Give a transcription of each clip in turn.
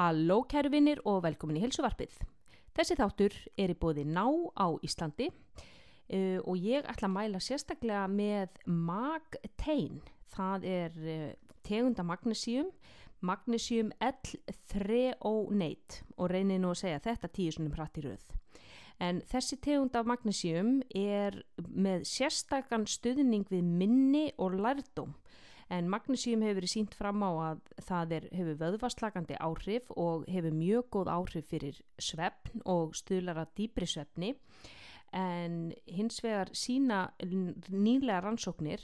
Halló kæru vinnir og velkomin í helsuvarpið. Þessi þáttur er í bóði ná á Íslandi uh, og ég ætla að mæla sérstaklega með magtein. Það er uh, tegunda magnesíum, magnesium L-3-onate og reynið nú að segja þetta tíu í rauð. En þessi tegund af magnesíum er með sérstakann stuðning við minni og lærdóm en magnesíum hefur verið sínt fram á að það er, hefur vöðvaslagandi áhrif og hefur mjög góð áhrif fyrir svefn og stuðlar að dýbri svefni. En hins vegar sína nýlega rannsóknir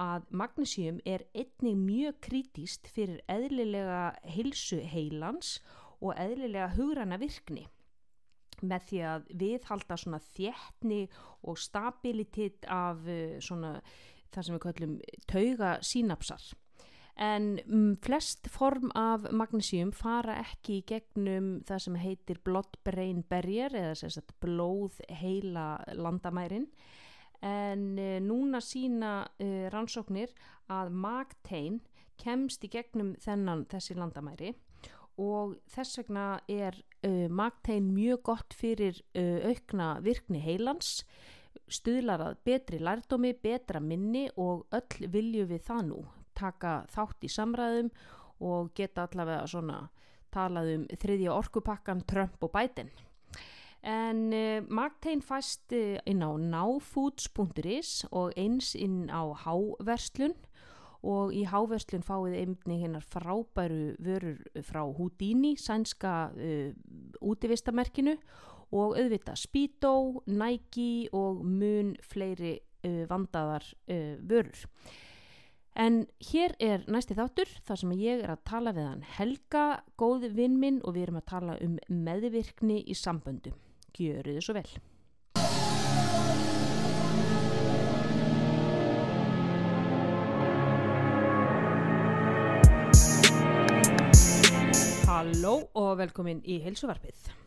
að magnesíum er einnig mjög krítíst fyrir eðlilega heilsu heilans og eðlilega hugræna virkni með því að viðhalda svona þjettni og stabilitet af uh, svona það sem við kallum tauga sínapsar. En um, flest form af magnesíum fara ekki í gegnum það sem heitir blood-brain barrier eða sagt blóð heila landamærin. En uh, núna sína uh, rannsóknir að magtein kemst í gegnum þennan þessi landamæri. Og þess vegna er uh, magtein mjög gott fyrir uh, aukna virkni heilans stuðlar að betri lærdómi, betra minni og öll vilju við það nú. Taka þátt í samræðum og geta allavega svona talað um þriðja orkupakkan Trump og Biden. En uh, Magtein fæst uh, inn á náfoods.is og eins inn á háverslun. Og í háverslun fáið einni hinnar frábæru vörur frá Houdini, sænska uh, útivistamerkinu og auðvitað Speedo, Nike og mun fleiri uh, vandaðar uh, vörur. En hér er næsti þáttur þar sem ég er að tala við hann Helga, góð vinn minn og við erum að tala um meðvirkni í samböndu. Gjöru þið svo vel. Halló og velkomin í heilsuvarpið.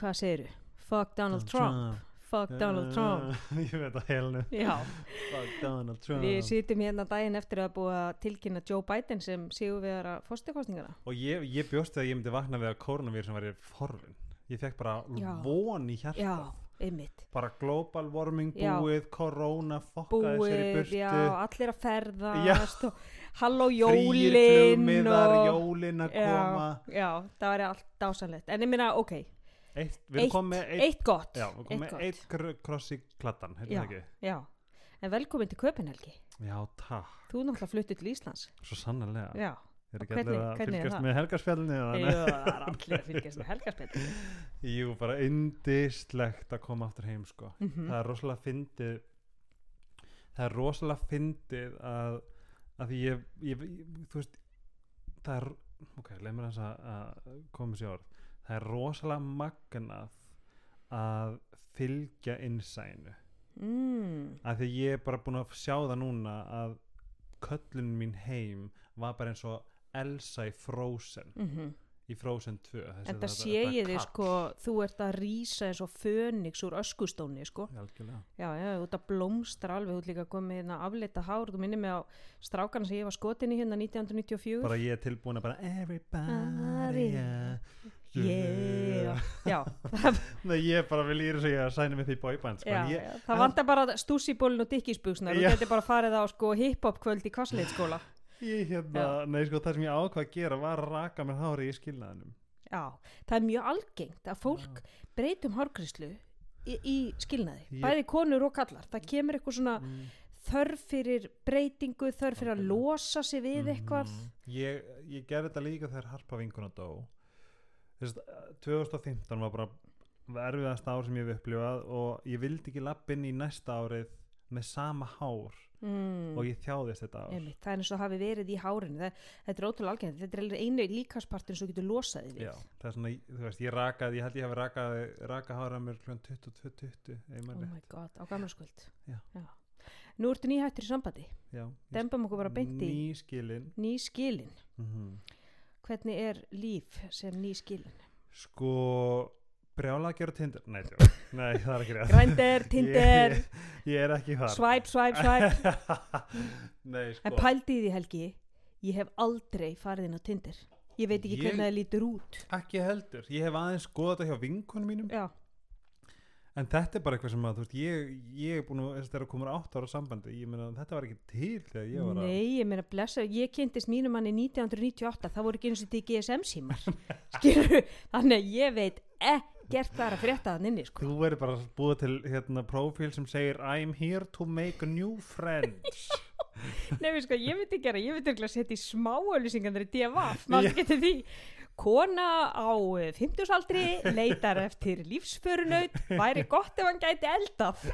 Hvað segir þú? Fuck Donald Trump. Fuck Donald Trump. ég veit að helnu Fuck Donald Trump við sýtum hérna daginn eftir að búa tilkynna Joe Biden sem séu við að fórstakostningana. og ég, ég bjóst að ég myndi vakna við að koronavírusin væri forvin ég fekk bara Já. von í hjarta Já, einmitt. bara global warming búið korona, fokkaði sér í burtu já, allir að ferða, Já. og halló jólin flugmiðar, og... jólin að koma Já, já, það væri allt dásanlegt. En ég minna, ok, eitt, með eitt, eitt gott. já, við komið með eitt kr- kross í heitir Já. Já, en velkomin til Köpenhelgi. Já, takk, Þú náttúrulega fluttur til Íslands. svo sannarlega Já, er ekki allir að fylgjast með helgarspjallinu eða? Jú, það er allir að fylgjast með helgarspjall. Jú, bara indislegt að koma aftur heim sko. Mhm. það er rosalega fyndið það er rosalega fyndið að, að ég, ég, ég þú veist það er, ok, leið mér að, að koma sér það er rosalega magnað að fylgja innsænu Mm, að því ég er bara búin að sjá það núna að köllun mín heim var bara eins og Elsa í Frozen mm í Frozen 2 þessi- En það sé ég kall. sko, þú ert að rýsa eins og fönix úr öskustóni sko. Já, já, ert að blómstra alveg, ert líka komið hérna aflita hár, þú minnir mig á strákana sem ég var skotin í hérna 1994. bara ég er tilbúin að bara everybody yeah. Yeah. Já, Nei, ég bara vil íra svo ég að sæna með því bóiband sko. já, já, það vantar bara stúsibólin og dikkisbuksnar, þú Já. getur bara farið á sko hip-hop kvöld í Kosleitskóla. ég hérna, nei sko það sem ég ákvað að gera var að raka mér hári í skilnaðinum Já, það er mjög algengt að fólk breytum hárgríslu í, í skilnaði, Ég- bæði konur og kallar. Það kemur eitthvað svona mm. þörf fyrir breytingu, þörf fyrir að losa sig við eitthvað. Mhm. ég, ég gerði þetta líka þegar Harpa vinkuna dó Þess, 2015 var bara erfiðast ár sem ég hef upplifað og ég vildi ekki lappin í næsta árið með sama hár Mm. og ég þjáðist þetta ár. Einmitt, það er eins og hafi verið í hárinu. Það, þetta er ótrúlega algengt, þetta er einu líkaspartin sem getur losaði við. Já, það er svona, þú veist, ég rakaði, ég held ég hafi rakað, rakað hára mér kl. 22.20 ef oh my god, á gamla skuld Já. nú ertu nýhættur í sambandi. Já, dembum okkur bara beint í ný skilin. Ný skilin. Mm hvernig er líf sem ný skilin? Sko brjála að gera tindir Nei. Nei, það er ekki rétt. Grindr, Tinder, ég, ég er ekki þar. Swipe, swipe, swipe. Nei, sko. en pældi því Helgi. Ég hef aldrei farið inn á Tinder. Ég veit ekki Ég- hvernig það lítur út. Ekki heldur, ég hef aðeins skoðað þetta hjá vinkonum mínum. Já, en þetta er bara eitthvað sem að, veist, ég, ég er búin að, þetta er að koma átt ára sambandi ég meina, þetta var ekki til þegar ég var að nei, ég meina blessa ég kynntist mínum manni 1998 það voru ekki eins og til GSM símar. Skilur, þannig að ég veit ekkert hvað er að frétta þann inni sko. Þú verður bara að búa til hérna prófíl sem segir I'm here to make new friends. Nei, við sko, ég myndi gera, ég myndi ekki að setja í smáauðlýsingar í DFF, maður getur því kona á 50-aldri leitar eftir lífsförunaut. Væri gott ef hann gæti eldað.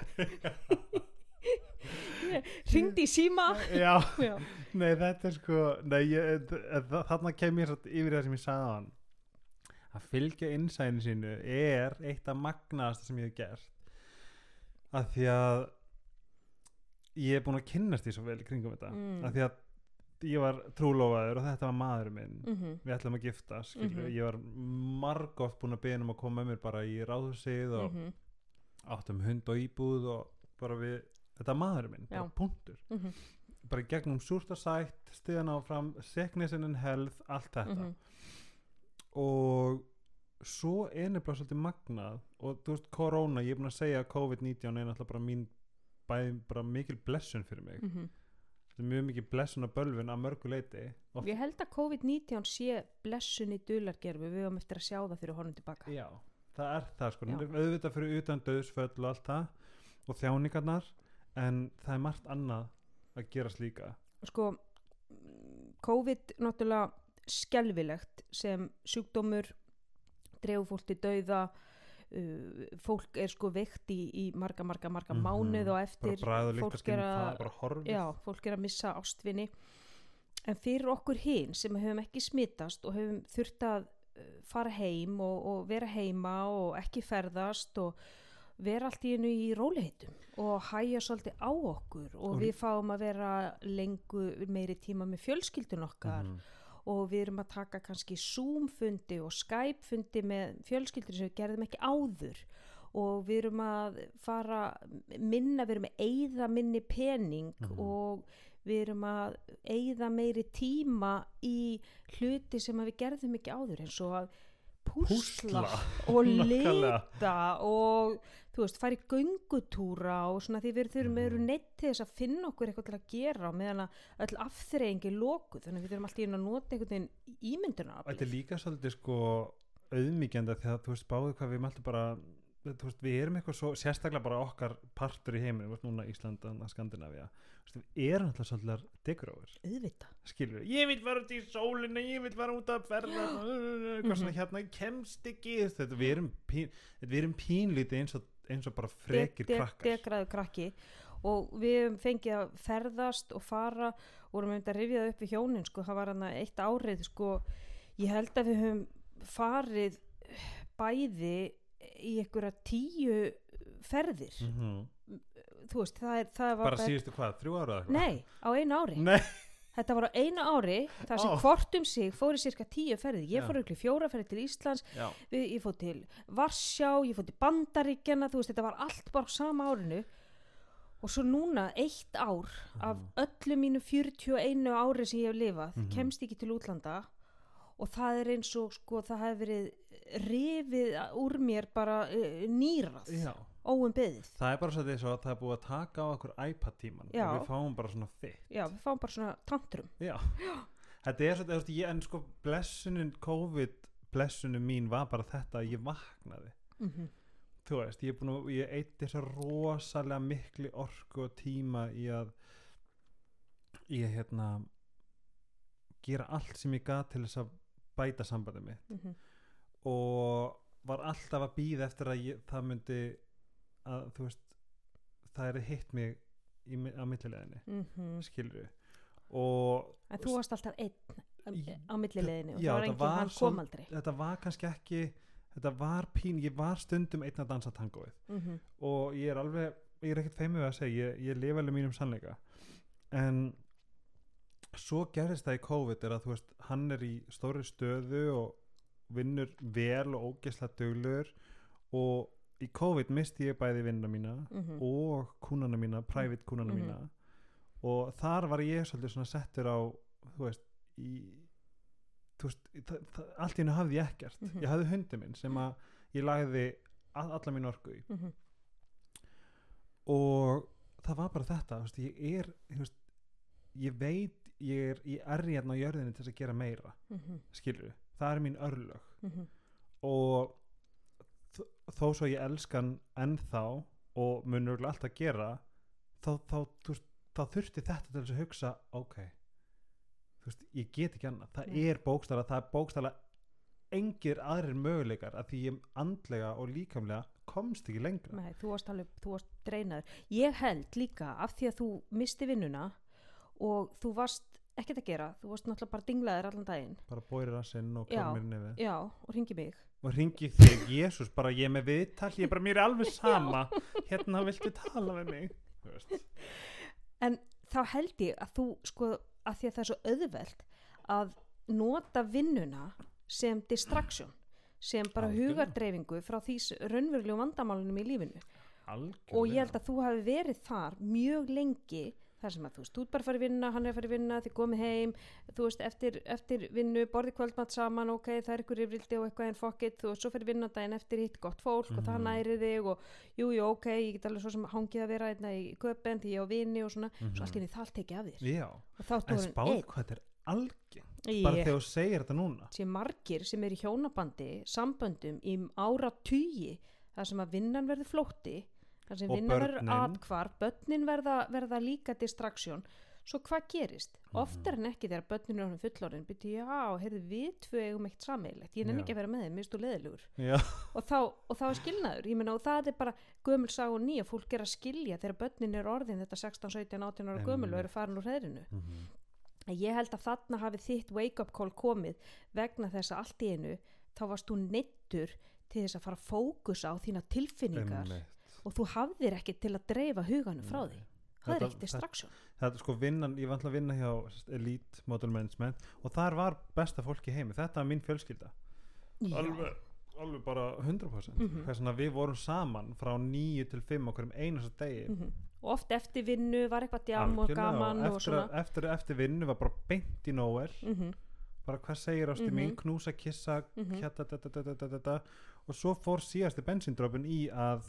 Ringdi í síma. Já, já, nei þetta er sko nei, ég, þa- þarna kem ég yfir það sem ég sagði hann. Að fylgja innsæðinu sínu er eitt af magnaðasta sem ég hef gert. Að því að ég er búin að kynnast því svo vel kringum þetta. Mm. að því að ég var trúlofaður og þetta var maður minn mm við ætlum að gifta skilur, Mhm. ég var margótt búin að beða um að koma með mér bara í ráðhúsið og -hmm. áttum hund og íbúð og bara við, þetta er maður minn, bara punktur Mhm. bara gegnum súrt og sætt stiðan áfram, and health allt þetta Mhm. og svo nefnilega svolítið magnað og þú veist, korona, ég er búin að segja að COVID-19 er náttúrulega bara mín bæði bara mikil blessun fyrir mig Mhm. Þetta er mjög mikil blessun og bölvun að mörgu leiti og Ég held að COVID-19 sé blessun í dulargerfi, við höfum eftir að sjá það fyrir honum tilbaka. Já, það er það sko. Auðvitað fyrir utan döðsföll og allt það og þjáningarnar en það er margt annað að gerast líka. Sko, COVID náttúrulega skelfilegt sem sjúkdómur til dauða uh, fólk er sko veikt í, í marga, marga, marga Mhm. mánuð og eftir fólk er horfið já, fólk er að missa ástvinni en fyrir okkur hinn sem höfum ekki smitast og höfum þurft að uh, fara heim og, og vera heima og ekki ferðast og vera allt í einu í róliheitum og hæja svolítið á okkur og Og- við fáum að vera lengu meiri tíma með fjölskyldun okkar Mhm. Og við erum að taka kannski Zoom-fundi og Skype-fundi með fjölskyldur sem við gerðum ekki áður. Og við erum að fara minna, við erum að eyða minni pening Mhm. og við erum að eyða meiri tíma í hluti sem við gerðum ekki áður eins og að púsla, Púsla, og lita og þú veist, fara í göngutúra og svona því við þurfum Mhm. við erum neitt til þess að finna okkur eitthvað til að gera á meðan að öll afþreyingi lokuð. Þannig að við þurfum alltaf inn að nota einhvern veginn ímynduna Þetta er líka svolítið sko auðmíkjandi því að þú veist báðu hvað við mæltum bara þú veist, við erum eitthvað svo, sérstaklega bara okkar partur í heiminu, þú veist, núna Ísland og Skandinavia, þú veist, við erum alltaf svolítið degurófur, auðvita skilur við ég vil fara út í sólina, ég vil fara út að ferða eitthvað svona hérna ég kemst ekki, þetta við erum pín, við erum pínlítið eins og, eins og bara frekir krakkar. degraðu krakki. Og við höfum fengið að ferðast og fara og vorum einmitt að rifja það upp í hjónin sko, það var hann eitt árið sko, ég held að við höfum farið bæði í einhverja tíu ferðir. Mhm. þú veist, það, er, það var bara síðustu hvað, þrjú ára nei, á einu ári. Nei. Þetta var á einu ári þar sem Ó. hvort um sig fór í cirka tíu ferðir. Ég fór ykkur fjóra ferðir til Íslands við, ég fór til Varsjá, ég fór til Bandaríkjana þú veist, þetta var allt bara sama árinu. Og svo núna eitt ár af öllu mínu 41 ári sem ég hef lifað, Mhm. kemst ekki til útlanda. Og það er eins og sko, það hefur verið rifið úr mér bara uh, nýrað, Já. Óum beðið. Það er bara svo því að það er búið að taka á okkur iPad tíman Já. og við fáum bara svona þitt. Já, við fáum bara svona tantrum. Já, þetta er svo, þetta, ég, en sko blessunin COVID blessunin mín var bara þetta að ég vaknaði. Mm þú veist, ég er búin að, ég eitt þess að rosalega mikli orku og tíma í að að hérna gera allt sem ég gat til þess að bæta sambandið mitt. -hmm. og var alltaf að býða eftir að ég, það myndi að þú veist það er hitt mig í, á millileginni Mm skilur og en þú varst alltaf einn Í- á millileginni og já, það var enginn, hann kom aldrei. þetta var kannski ekki þetta var pín, ég var stundum einn að dansa tangoið. Mm -hmm. og ég er alveg, ég er ekkert feimið að segja ég, ég lifa alveg mínum sannleika. En svo gerðist það í COVID er að þú veist hann er í stóri stöðu og vinnur vel og ógesla döglegur og í COVID misti ég bæði vinnuna mína Mhm. og kúnana mína, private kúnana Mhm. mína. Og þar var ég svolítið svona settur á þú veist í, þú veist, allt í hennu hafði ég ekkert. Mhm. ég hafði hundi minn sem að ég lagði all, alla mín orku í. Mhm, og það var bara þetta þú veist, ég er þú veist, ég veit ég er, ég er hérna á jörðinni til að gera meira mhm, skilur það er mín örlög. Mhm, og þó svo ég elskan ennþá og mun örgulega alltaf gera þá, þá, þú þá þurfti þetta til að hugsa ok veist, ég get ekki annað það Nei. er bókstala, það er bókstala engir aðrir möguleikar að því ég andlega og líkamlega komst ekki lengra Nei, þú varst alveg, þú varst dreinaður. Ég held líka af því að þú misti vinnuna og þú varst ekkert að gera, þú varst náttúrulega bara dinglaður allan daginn. bara bóri rassinn og mér nefið Já, og ringi mig. og ringi þig, Jésús, bara ég með viðtal ég bara, mér er alveg sama hérna viltu tala með mig. En þá held ég að þú, sko, að því að það er svo auðvelt að nota vinnuna sem distraction, sem bara hugardreifingu frá því raunverulegu vandamálunum í lífinu. algjörlega og ég held að þú hafi verið þar mjög lengi þar sem að þú veist, þú bara að vinna hann er að vinna, þið komið heim þú veist, eftir, eftir vinnu, borði kvöldmatt saman ok, það er ykkur yfrildi og eitthvað en fokkit þú veist, svo fyrir vinnandaginn eftir hitt gott fólk og það Mhm. næri þig og jú, jú, ok ég get alveg svo sem hangið að vera einna í köpen því ég á vini og svona, Mhm. svo allt í henni það allt tekið af þér já, en spáð hvað þetta er algengt bara Ég- þegar þú segir þetta núna sé margir sem er í hjónabandi samböndum í ára tugi þar sem að vinnan verður flótti þar sem Og vinnan verður atkvar börnin verða, verða líka distraksjón svo hvað gerist? Mhm. oftar en ekki þegar börnin er fullorinn byrju, já, heyrðu við tvö eigum eitt sameilegt ég Já. ekki að vera með þeim, mér stu leðilegur já, og þá, og þá er skilnaður. Ég meina og það er bara gömul sag og nýja. Fólk er að skilja þegar börnin er orðin þetta 16, 17, 18 ára gömul og eru farin úr hreðrinu Mhm. En ég held að þarna hafi þitt wake-up call komið vegna þess að allt í einu þá varst þú neittur til þess að fara að fókusa á þína tilfinningar. Einmitt. Og þú hafðir ekki til að dreifa huganum frá því. Það er Þetta- ekki distraction. þetta er sko vinnan, ég alltaf að vinna hjá Elite Model Management og þar var besta fólk í heimi, þetta var mín fjölskylda alveg, alveg bara 100% Mhm. hvers vegna við vorum saman frá 9 til 5 okkur um einasta degi Mm Og oft eftir vinnu var eitthvað djam og gaman og, eftir, svona. að- eftir, eftir vinnu var bara beint í Noel Mm bara hvað segir ástu mín, Mhm. knúsa, kissa hérna, da, da, da. og svo fór síðasti bensíndrópin í að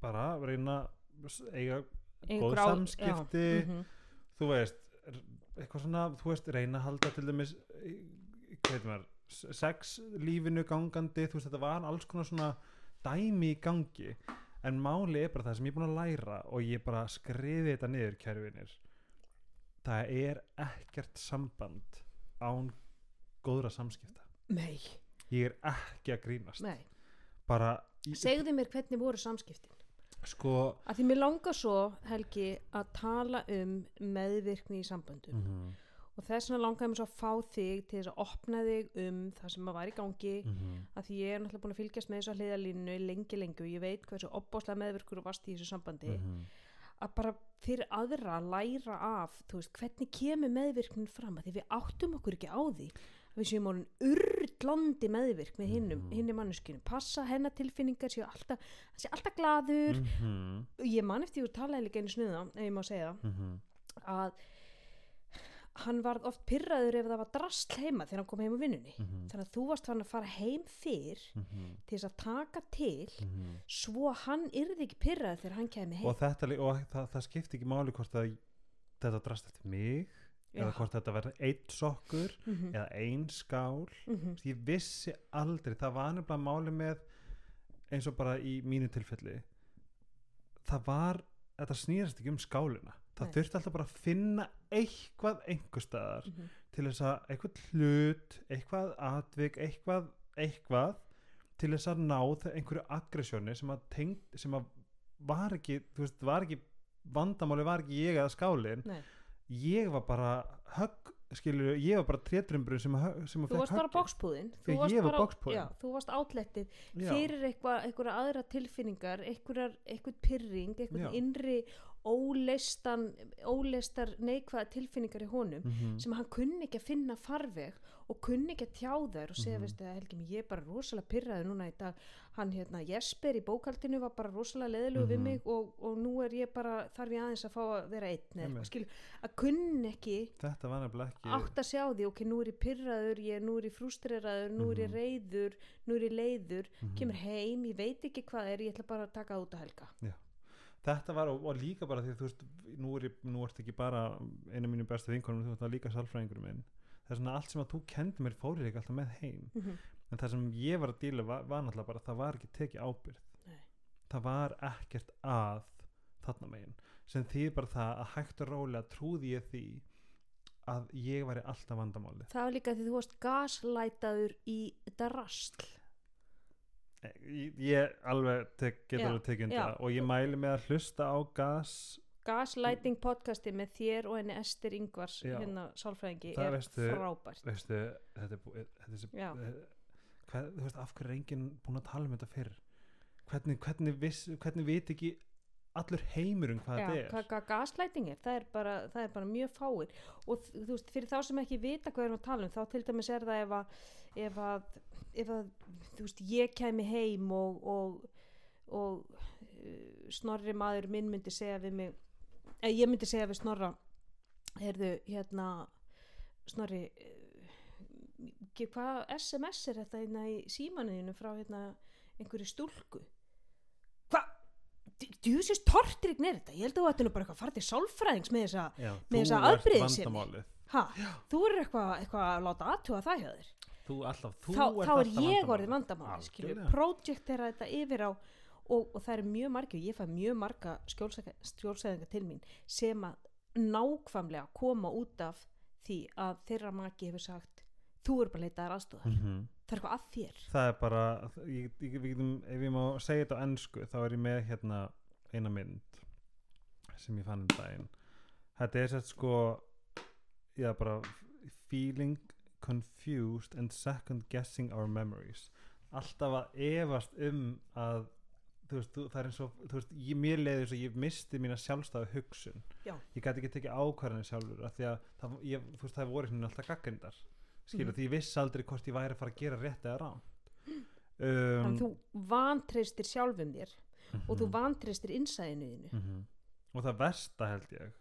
bara reyna eiga góð samskipti. Mm þú veist eitthvað svona, þú veist, reyna að halda til dæmis maður sex lífinu gangandi þú veist, þetta var alls konar svona dæmi í gangi en máli er bara það sem ég er búin að læra og ég bara skriði þetta niður kærfinir það er ekkert samband án góðra samskipta. Nei, ég er ekki að grínast. Nei. bara, Segðu mér hvernig voru samskiptin. sko Að því mér langar svo, Helgi, að tala um meðvirkni í samböndum. mm Og þess vegna langaði mér svo að fá þig til þess að opna þig um það sem að var í gangi. -hmm. að því ég er náttúrulega búin að fylgjast með þessu hliðalínu lengi lengi og ég veit hversu opbáslega meðvirkur og vast í þessu sambandi Mhm. að bara fyrir aðra að læra af þú veist, hvernig kemur meðvirknin fram að því við áttum okkur ekki á því við séum orðin urlandi meðvirk með hinnum, Mhm. hinni manneskinu passa hennar tilfinningar séu alltaf hann sé alltaf gladur Mhm. ég man eftir ég talaði líka einu snuða ef ég má segja Mhm. að hann varð oft pyrraður ef það var drast heima þegar hann kom heim á vinnunni Mhm. þannig að þú varst fann að fara heim fyrr Mhm. til þess að taka til Mhm. svo hann yrði ekki pyrraður þegar hann kemi heim og, þetta, og það, það skipti ekki máli hvort að þetta drast eftir mig eða hvort þetta verði eitt sokkur mm eða ein skál -hmm. ég vissi aldrei, það var nefnilega máli með eins og bara í mínu tilfelli það var, þetta snýrast ekki um skálina það Nei. þurfti alltaf bara að finna eitthvað einhver staðar Mhm. til þess að eitthvað hlut eitthvað atvik, eitthvað eitthvað til þess að ná þe- einhverju aggressjóni sem að tengd, sem að var ekki, þú veist, var ekki vandamáli var ekki ég eða skálin Nei. Ég var bara högg, skilur, ég var bara trétrumbrun sem, sem að þú varst bara bókspúðin já, þú varst átlettið fyrir eitthvað aðra tilfinningar eitthvað, eitthvað pyrring, eitthvað Já. innri óleistan óleistar neikvæða tilfinningar í honum Mhm. sem hann kunni ekki að finna farveg og kunni ekki að tjá þær og segja, Mhm. veistu, Helgi, mér, ég er bara rosalega pyrraði núna í dag, hann hérna Jesper í bókaldinu var bara rosalega leðilegu við Mhm. mig og, og nú er ég bara þarf ég aðeins að fá að vera einn skilur, að kunni ekki þetta var nefnilega ekki átt að sjá því, ok, nú er ég pyrraður ég, nú er ég frustreraður, nú er ég Mhm. reyður nú er ég leiður, Mhm. kemur heim ég veit ekki hvað er, ég ætla bara að taka út að helga þetta var og, og líka bara því að þú veist nú er, nú ert ekki bara einu mínu bestu vinkonum þú ert það líka sálfræðingur minn. Það er svona allt sem að þú kendi mér fórir ekki alltaf með heim. Mhm. en það sem ég var að díla var, var náttúrulega bara að það var ekki tekið ábyrð Nei. það var ekkert að þarna megin. Sem því bara það að hægt og rólega trúði ég því að ég væri alltaf vandamáli það var líka því þú varst gaslætaður í drastl ég, ég alveg tek, get Já, alveg tekið undir það. Og ég mæli með að hlusta á gas Gaslighting podcasti með þér og henni Ester Ingvars hérna sálfræðingi Það er veistu- frábært. veistu, þetta er búið er, sem- hvað, þú veist, af hverju er enginn búin að tala um þetta fyrr? Hvernig, hvernig, viss, hvernig veit ekki allur heimurinn hvað Já, þetta er? hvað, hvað gaslighting er, það er, bara, það er bara mjög fáir. Og þú veist, fyrir þá sem ekki vita hvað við erum að tala um, þá til dæmis er það ef að, ef að, ef að þú veist, ég kæmi heim og, og, og uh, snorri maður minn myndi segja við mig eða ég myndi segja við snorra heyrðu, hérna snorri uh, hvað SMS er þetta hérna í símanuðinu frá hérna einhverju stúlku? Hvað djúsist tortrygn er þetta? Ég held að þú ætti nú bara eitthvað að fara til sálfræðings með þessa þessa þú ha, þú er eitthvað eitthva að láta aðtúa það hjá þér þú alltaf, þú þá, þá er ég orðið vandamáli projekt er þetta yfir á og, og það er mjög margir, ég fæ mjög marga skjólsæðinga til mín sem að nákvæmlega koma út af því að þeirra maki hefur sagt þú er bara að leita þær aðstofar Mhm. það er eitthvað að þér. Það er bara ég, ég, við getum, ef ég má segja þetta á ennsku þá er ég með hérna eina mynd sem ég fann um daginn. Þetta er sett sko já bara feeling confused and second guessing our memories alltaf að efast um að þú veist, þú, það er eins og þú veist, ég, mér leiði þess að ég misti mína sjálfstæðu hugsun Já. ég gæti ekki tekið ákvarðanir sjálfur af því að það, ég, þú veist, það voru svona alltaf gaggrindar skilur, Mhm. því ég vissi aldrei hvort ég væri að fara að gera rétt eða rám þannig um, að þú vantreystir sjálfum þér og þú mhm, vantreystir innsæðinu þínu mhm. og það versta held ég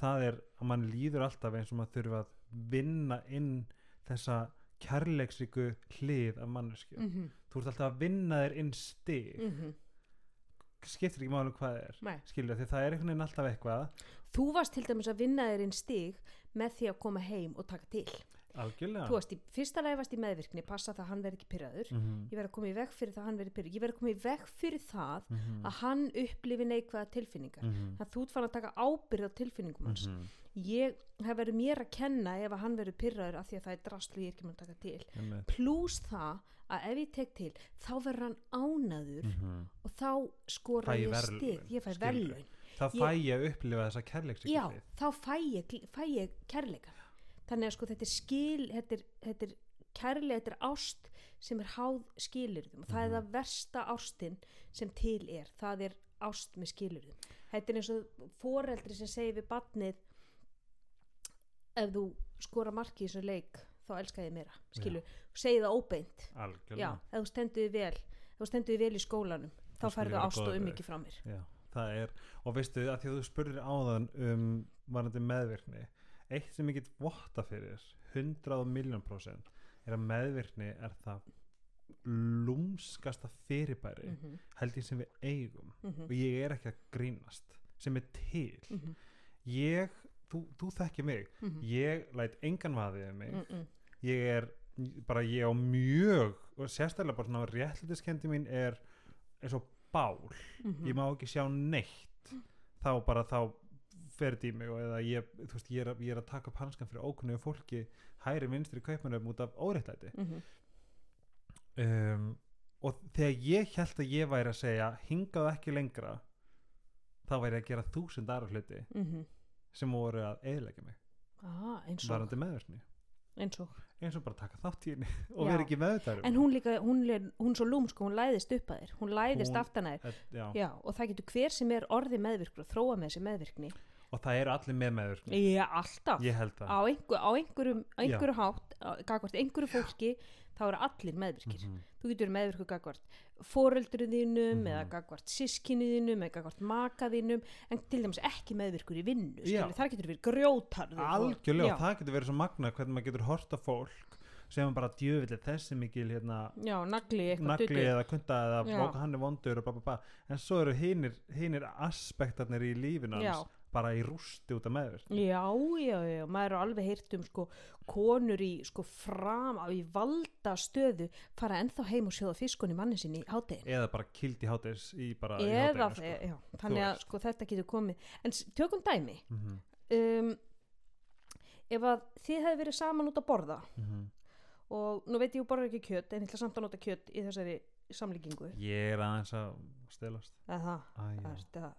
það er að mann líður alltaf eins og maður þurfa að vinna inn þessa kærleiksríku hlið af mannesku mm -hmm. þú ert alltaf að vinna þér inn stig. Mm skiptir ekki máli hvað er Nei. skilur því það er einhvern veginn alltaf eitthvað. Þú varst til dæmis að vinna þér inn stig með því að koma heim og taka til. Algjörlega. Þú varst í fyrsta lagi varst í meðvirkni passa það að hann verði ekki pyrraður Mhm, ég verði að koma í veg fyrir það að hann verði pyrraður ég verði að koma í veg fyrir það mhm, að hann upplifi neikvæða tilfinningar. Mhm, þannig að þú ert fann að taka ábyrð á tilfinningum hans. Mhm, ég hef verið mér að kenna ef að hann verður pyrraður af því að það er drastlu ég er ekki með að taka til. Einmitt, pluss það að ef ég tek til þá verður hann ánaður mhm. og þá skora Fæ ég ég verðlaun, stig ég fæ verðlaun. Þá Ég- fæ ég að upplifa þessa kærleiksríku já, þá fæ ég, fæ ég kærleika þannig að sko þetta er skil þetta er, þetta er kærleika, þetta er ást sem er háð skilurðum og það er Mhm. það versta ástin sem til er, það er ást með skilurðum þetta er eins og foreldri sem segir við barnið ef þú skora marki í þessu leik þá elska ég meira, skilu segi það óbeint, já, algjörlega ef þú stendur þig vel ef þú stendur þig vel í skólanum þá færðu ég vera ást og góður við ummyggi frá mér. Já, það er, og veistu að því að þú spurðir áðan um varandi meðvirkni eitt sem ég get votta fyrir 100 miljón prósent er að meðvirkni er það lúmskasta fyrirbæri mm held ég sem við eigum. -hmm. og ég er ekki að grínast sem er til. Mm -hmm. ég, þú, þú þekki mig Mhm. ég læt engan vaðið mig Mm -mm. ég er bara ég á mjög og sérstaklega bara svona réttlætiskendi mín er eins og bál Mhm. ég má ekki sjá neitt þá bara þá fer þetta í mig og eða ég, þú veist, ég, er, ég er að taka upp hanskan fyrir ókunnugu fólki hæri vinstri kaupmannum út af óréttlæti Mhm. um, og þegar ég held að ég væri að segja hingað ekki lengra þá væri að gera þúsund aðra hluti Mhm. Sem voru að eðilegja mig. Ah, varandi meðverkni eins og? Eins og bara taka þátt í henni og vera ekki meðvitaður um en hún líka, hún hún svo lúmsk hún læðist upp að þér, hún læðist aftan að þér. Já. já, og það getur hver sem er orðið meðvirkur og þróa með þessi meðvirkni og það eru allir með meður já, alltaf, ég held það. Á, einhver, á einhverjum á einhverju hátt, gagvart einhverju fólki þá eru allir meðvirkir. Mhm. þú getur verið meðvirkur gagvart foreldurinn þínum Mhm. eða gagvart sískinni þínum eða gagvart maka þínum en til dæmis ekki meðvirkur í vinnu þar getur verið grjótarður algjörlega, það getur verið svo magna hvernig maður getur horta fólk sem bara djöfileg þessi mikil hérna já, nagli nagli eða kunta eða bóka hann er vondur og bla bla bla. En svo eru hinir aspektarnir í lífinu hans. Já. Bara í rústi út af meður Já, já, já, maður er alveg heyrt um sko konur í sko fram á í valda stöðu fara ennþá heim og sjóða fiskun í manni sinni í háttegin eða bara kild í hátis í bara í eða, hádeginu, sko. já, þannig að sko þetta getur komið. En tökum dæmi. Mhm, um, ef að þið hefði verið saman út að borða mhm. og nú veit ég, ég borða ekki kjött en ég ætla samt að nota kjött í þessari samlíkingu ég er aðeins að stelast. Það, ertu að,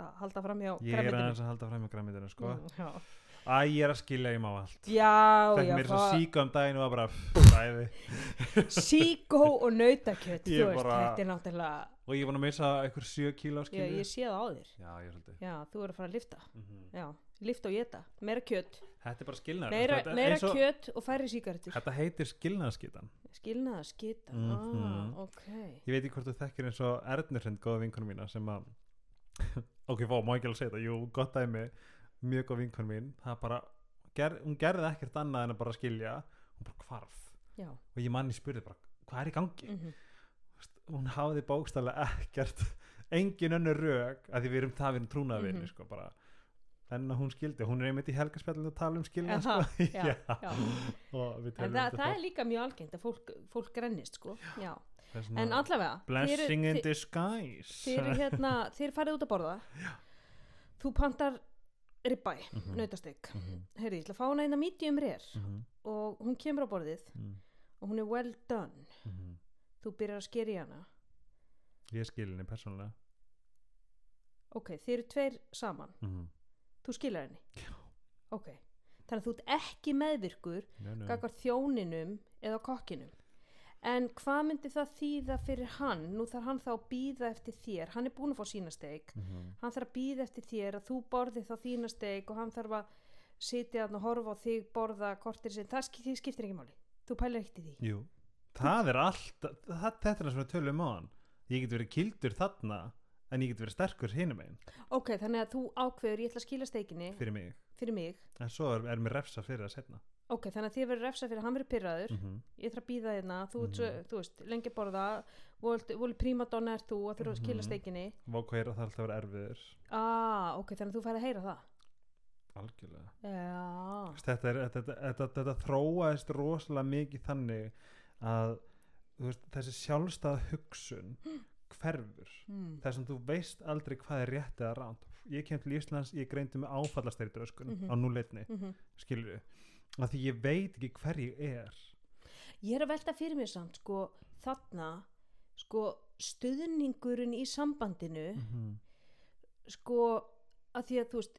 að halda fram hjá ég er aðeins að halda fram með græmitinu sko. Mm, Æ, ég er að skilja ég má allt. Já mér svo síka um daginn og bara síkó og nautakjött þetta er náttúrulega og ég var að missa einhver 7 kíló já, skilju ég sé það á þér. Já, er já, þú er að fara að lifta Mhm. já, lifta og geta, meira kjött þetta er bara skilnaður meira, meira og- kjött og færri síkartur þetta heitir skilnaðarskitan. Skilnaða skita, Mhm. ah, ok. Ég veit ekki hvort þú þekkir eins og Ernurhind góða vinkunum mína sem að ok, fá, má ekki alveg segja þetta? Jú, gott dæmi, mjög góð vinkunum mín. Það bara, ger, hún gerði ekkert annað en að bara skilja, hún bara hvarf. Já, og ég manni spurði bara, hvað er í gangi? Mm hún hafði bókstaflega ekkert engin önnur rög að því við erum það við erum trúnaðvinni Mhm. sko bara en hún skildi, hún er einmitt í helgarspjallinu að tala um skilna sko. Já, já. en það, það er líka mjög algengt að fólk, fólk grennist sko, já, en allavega blessing in disguise. eru hérna, eru farið út að borða. Þú pantar ribbæ, Mhm. nautastek Mhm, heyrði, ég ætla að fá hana eina medium rare. Mhm, og hún kemur á borðið mhm, og hún er well done. Mhm. þú byrjar að skera í hana. Ég skil henni persónulega. Ok, þið eru tveir saman. Mhm. Þú skilar henni? Já. ok, þannig að þú ert ekki meðvirkur gagvar þjóninum eða kokkinum. En hvað myndi það þýða fyrir hann? Nú þarf hann þá að býða eftir þér. Hann er búin að fá sína steik. Mhm. hann þarf að býða eftir þér að þú borði þá þína steik og hann þarf að sitja og horfa á þig borða kortir sinn, það sk- því skiptir ekki máli. Þú pælir ekkert í því. Jú, það er allt það, þetta er það sem við tölum á hann ég get verið kildur þarna en ég get verið sterkur hinum einn ok, þannig að þú ákveður ég ætla að skila steikinni fyrir mig. Fyrir mig. En svo er, er mér refsa fyrir það setna ok, þannig að þið verður refsa fyrir að hann verður pyrraður mm ég þarf að býða hérna, þú, mm Mhm. þú veist lengi borða, voli prímadonna er þú að þurfa að skila Mhm. steikinni. Vókværa það alltaf að vera erfiður. Ah, ok, þannig að þú færð að heyra það. Algjörlega. Já, þetta, er, þetta, þetta, þetta, þetta þróaðist rosalega mikið þannig að þú veist, þessi sjálfstæða hugsun hverfur mm. þess að þú veist aldrei hvað er rétt eða ránt ég kem til Íslands, ég greindi með áfallasteyri öskun Mhm. á núleitni, Mm -hmm. við að því ég veit ekki hver ég er ég er að velta fyrir mér samt sko, þarna sko, stuðningurinn í sambandinu mm -hmm. sko, að því að þú veist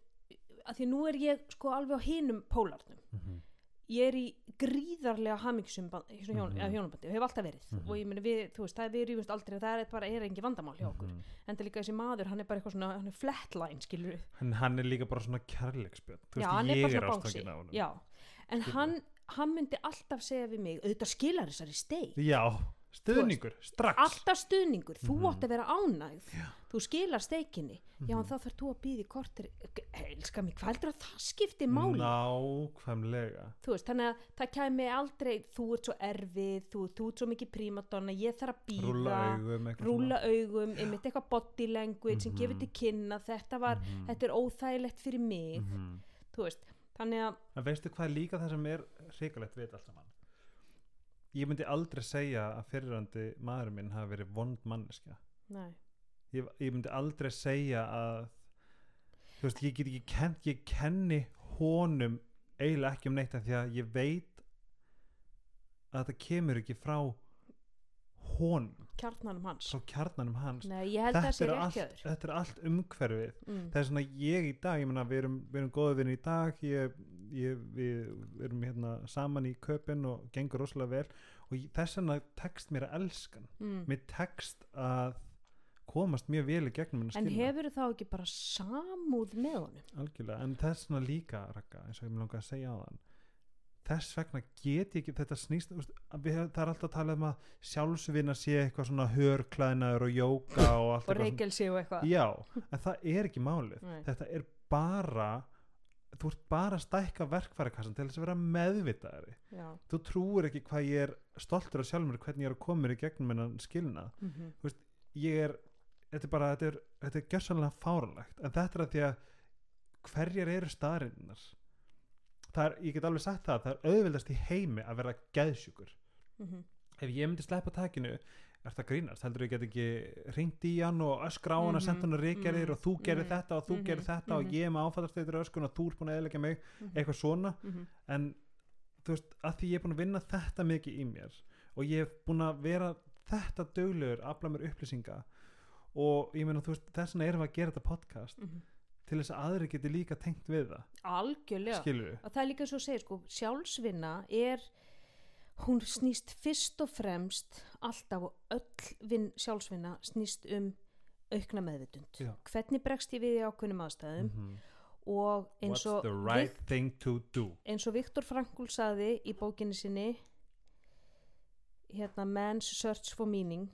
að því nú er ég sko alveg á hinum pólarnum ég er í gríðarlega hamingsum hjón, mm hjónabandi og hef alltaf verið. Mhm. og ég meni við, þú veist, það er við rífumst aldrei það er bara, er engi vandamál hjá okkur. En það líka þessi maður, hann er bara eitthvað svona hann er flatline, skilur hann, hann er líka bara svona kærleiksbjörn. Þú já, veist, hann er ég er svona ástangin á honum já, en hann, hann myndi alltaf segja við mig, auðvitað skilar þessari steik. Já, stuðningur, strax alltaf stuðningur, þú Mhm. átt að vera ánægð Já. þú skilar steikinni já, en Mhm. þá þarf þú að býða í kortir elskar mig, hvað heldur að það skipti máli nákvæmlega þú veist, þannig að það kæmi aldrei þú ert svo erfið, þú, þú ert svo mikið prímadonna, ég þarf að rúla býða augum eitthvað rúla augum, einmitt eitthvað body language sem Mhm. gefur til kynna, þetta var Mhm. þetta er óþægilegt fyrir mig Mhm. þú veist, þannig að en veistu hvað líka það sem er hrikalegt við allt saman ég myndi aldrei segja að fyrirrandi maðurinn minn hafi verið vond manneskja. Nei, ég, ég myndi aldrei segja að þú veist, ég get ekki kent, ég kenni honum eiginlega ekki um neitt því að ég veit að þetta kemur ekki frá honum, kjarnanum hans. Kjarnanum hans. Nei, það þetta er, allt, þetta er allt umhverfið. Mm. það er svona ég í dag, ég meina við erum, við erum góða vinni í dag ég ég, við erum hérna saman í köpinn og gengur rosalega vel. Og þess vegna tekst mér að elskan mm. mér tekst að komast mjög vel í gegnum en hefur þá ekki bara samúð með honum? Algjörlega, en þess vegna líka Raka, eins og ég mér langar að segja á þann þess vegna get ég ekki þetta snýst, veist, við, það er alltaf að tala um að sjálfsvinna sé eitthvað svona hörklæðinaður og jóka og allt og eitthvað og eitthvað. Já, en það er ekki málið. Þetta er bara þú ert bara að stækka verkfærakassan til þess að vera meðvitaðari já. þú trúir ekki hvað ég er stoltur af sjálfur hvernig ég er að koma mér í gegnum hennan skilna Mm ég er þetta er bara, þetta er, þetta er gjörsanlega fáralegt en þetta er að því að hverjar eru staðarinnar það er, ég get alveg sagt það það er auðvildast í heimi að vera geðsjúkur. Mhm. ef ég myndi sleppa takinu er það grínast, heldur ég get ekki ringt í hann og öskra á hann Mhm, að senda hann að ríkjarir mhm, og þú gerir mhm, þetta og þú mhm, gerir þetta og mhm. ég er með áfattastöður öskun og þú ert búin að eðlega mig Mhm. eitthvað svona Mhm. en þú veist, að því ég er búin að vinna þetta mikið í mér og ég hef búin að vera þetta döglegur, afla mér upplýsinga og ég meina, þú veist, þess vegna erum við að gera þetta podcast Mhm. til þess að aðri geti líka tengt við það, algjörlega skilur að það er líka svo að segja sko, sjálfsvinna er hún snýst fyrst og fremst alltaf og öll vinn sjálfsvinna snýst um aukna meðvitund Já. hvernig bregst ég við í ákveðnum aðstæðum Mhm. og eins og, right eins og Viktor Frankl saði í bókinni sinni hérna Man's Search for Meaning